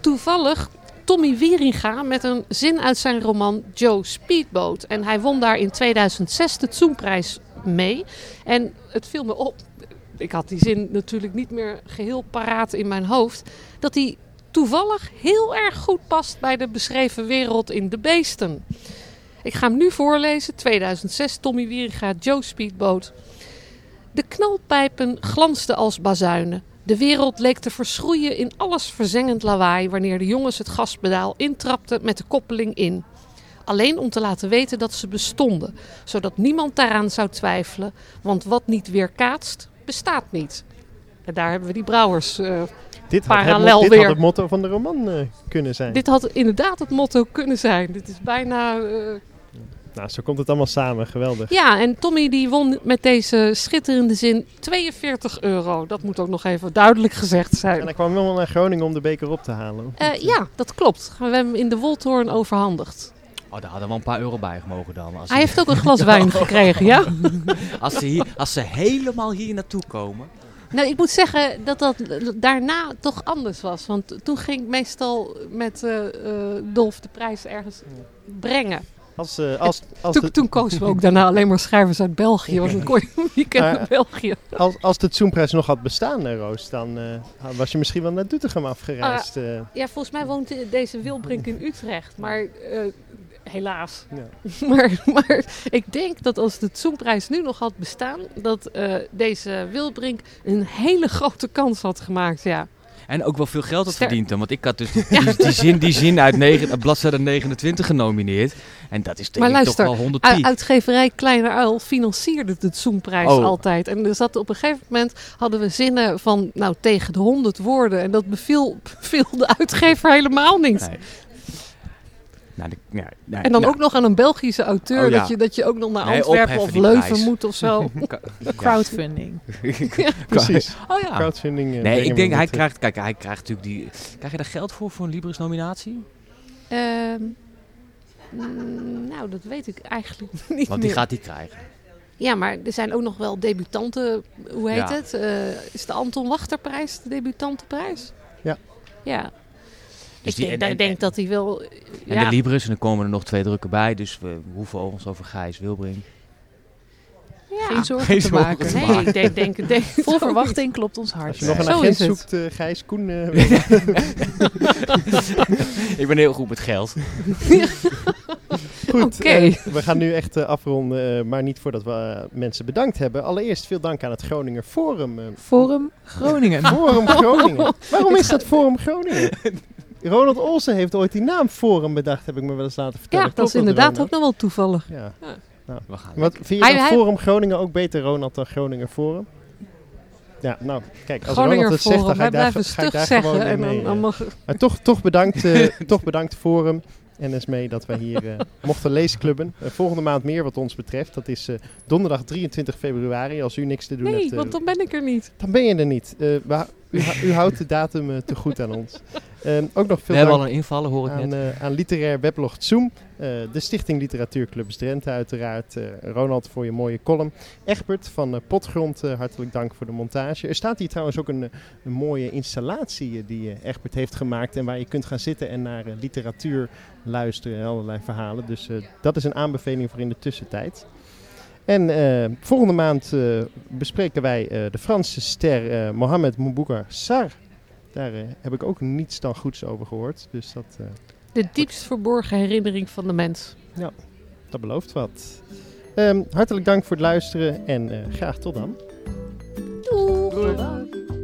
toevallig Tommy Wieringa met een zin uit zijn roman Joe Speedboat. En hij won daar in 2006 de Zoomprijs mee. En het viel me op, ik had die zin natuurlijk niet meer geheel paraat in mijn hoofd, dat hij toevallig heel erg goed past bij de beschreven wereld in de beesten. Ik ga hem nu voorlezen. 2006, Tommy Wieringa, Joe Speedboat. De knalpijpen glansden als bazuinen. De wereld leek te verschroeien in alles verzengend lawaai wanneer de jongens het gaspedaal intrapten met de koppeling in. Alleen om te laten weten dat ze bestonden, zodat niemand daaraan zou twijfelen, want wat niet weerkaatst, bestaat niet. En daar hebben we die brouwers uh, dit parallel had het, dit weer. had het motto van de roman uh, kunnen zijn. Dit had inderdaad het motto kunnen zijn. Dit is bijna... Uh, nou, zo komt het allemaal samen. Geweldig. Ja, en Tommy die won met deze schitterende zin 42 euro. Dat moet ook nog even duidelijk gezegd zijn. En hij kwam wel naar Groningen om de beker op te halen. Uh, ja, dat klopt. We hebben hem in de Woltoorn overhandigd. Oh, daar hadden we een paar euro bij gemogen dan. Als hij heeft ook een glas wijn gekregen, ja? als, ze hier, als ze helemaal hier naartoe komen, Nou, ik moet zeggen dat dat daarna toch anders was. Want toen ging ik meestal met uh, Dolf de prijs ergens brengen. Als, uh, als, als toen, toen, kozen we ook daarna alleen maar schrijvers uit België. Want dan kon je in België. Als, als de Zoomprijs nog had bestaan, Roos, dan uh, was je misschien wel naar Doetinchem afgereisd. Uh. ja, volgens mij woont deze Wilbrink in Utrecht. Maar helaas. Ja. maar, maar ik denk dat als de Zoomprijs nu nog had bestaan, dat deze Wilbrink een hele grote kans had gemaakt. Ja. En ook wel veel geld had verdiend dan. Want ik had dus die, die, zin, die zin uit negen, bladzijde 29 genomineerd. En dat is denk maar luister, toch wel 100 piek. uitgeverij Kleine Uil financierde de Zoomprijs oh. altijd. En er zat op een gegeven moment hadden we zinnen van nou tegen de 100 woorden. En dat beviel, beviel de uitgever helemaal niet. Nee. Nou, ja, en dan ook nog aan een Belgische auteur, oh, dat, je, dat je ook nog naar Antwerpen of Leuven moet of zo. Crowdfunding. Precies. Oh ja. Crowdfunding. Uh, nee, ik denk hij krijgt, kijk, hij krijgt natuurlijk die. Krijg je daar geld voor voor een Libris nominatie? Um, nou, dat weet ik eigenlijk niet. Want die gaat hij krijgen. Ja, maar er zijn ook nog wel debutanten. Hoe heet het? Uh, is de Anton Wachterprijs de debutantenprijs? Ja. Ja. Dus ik denk, denk dat hij wil... En de Libris, en er komen er nog twee drukken bij. Dus we hoeven ons over Gijs Wilbrink. Ja. Geen zorgen Geen te maken. nee, ik denk, denk, denk Vol verwachting klopt ons hart. Als je nog een agent zoekt, uh, Gijs, Koen... Uh, ik ben heel goed met geld. Goed, okay. uh, we gaan nu echt afronden, maar niet voordat we mensen bedankt hebben. Allereerst veel dank aan het Groninger Forum. Forum Groningen. Forum Groningen. Waarom is dat Forum Groningen? Ronald Olsen heeft ooit die naam Forum bedacht, heb ik me wel eens laten vertellen. Ja, dat is inderdaad ook nog wel toevallig. Ja. ja. Nou, we gaan. Wat, vind je hij, Forum Groningen ook beter, Ronald, dan Groninger Forum? Ja, nou, kijk, als Groninger Ronald het zegt, dan ga ik daar, ga ik daar gewoon en dan, dan mag... Maar toch, toch, bedankt, uh, toch bedankt Forum en mee dat wij hier uh, mochten leesclubben. Uh, volgende maand meer wat ons betreft. Dat is uh, donderdag 23 februari. Als u niks te doen nee, hebt. Nee, want dan ben ik er niet. Dan ben je er niet. u, u, houdt de datum te goed aan ons. Ehm, ook nog veel We hebben al een invallen, hoor ik aan, net. aan literair weblog Zoom. de Stichting Literatuurclub Drenthe uiteraard. Ronald voor je mooie column. Egbert van Potgrond, hartelijk dank voor de montage. Er staat hier trouwens ook een, een mooie installatie die Egbert heeft gemaakt. En waar je kunt gaan zitten en naar literatuur luisteren en allerlei verhalen. Dus dat is een aanbeveling voor in de tussentijd. En uh, volgende maand uh, bespreken wij de Franse ster Mohamed Mbougar Sar. Daar heb ik ook niets dan goeds over gehoord. Dus dat, de diepst verborgen herinnering van de mens. Ja, dat belooft wat. Um, hartelijk dank voor het luisteren en graag tot dan. Doei. Doei.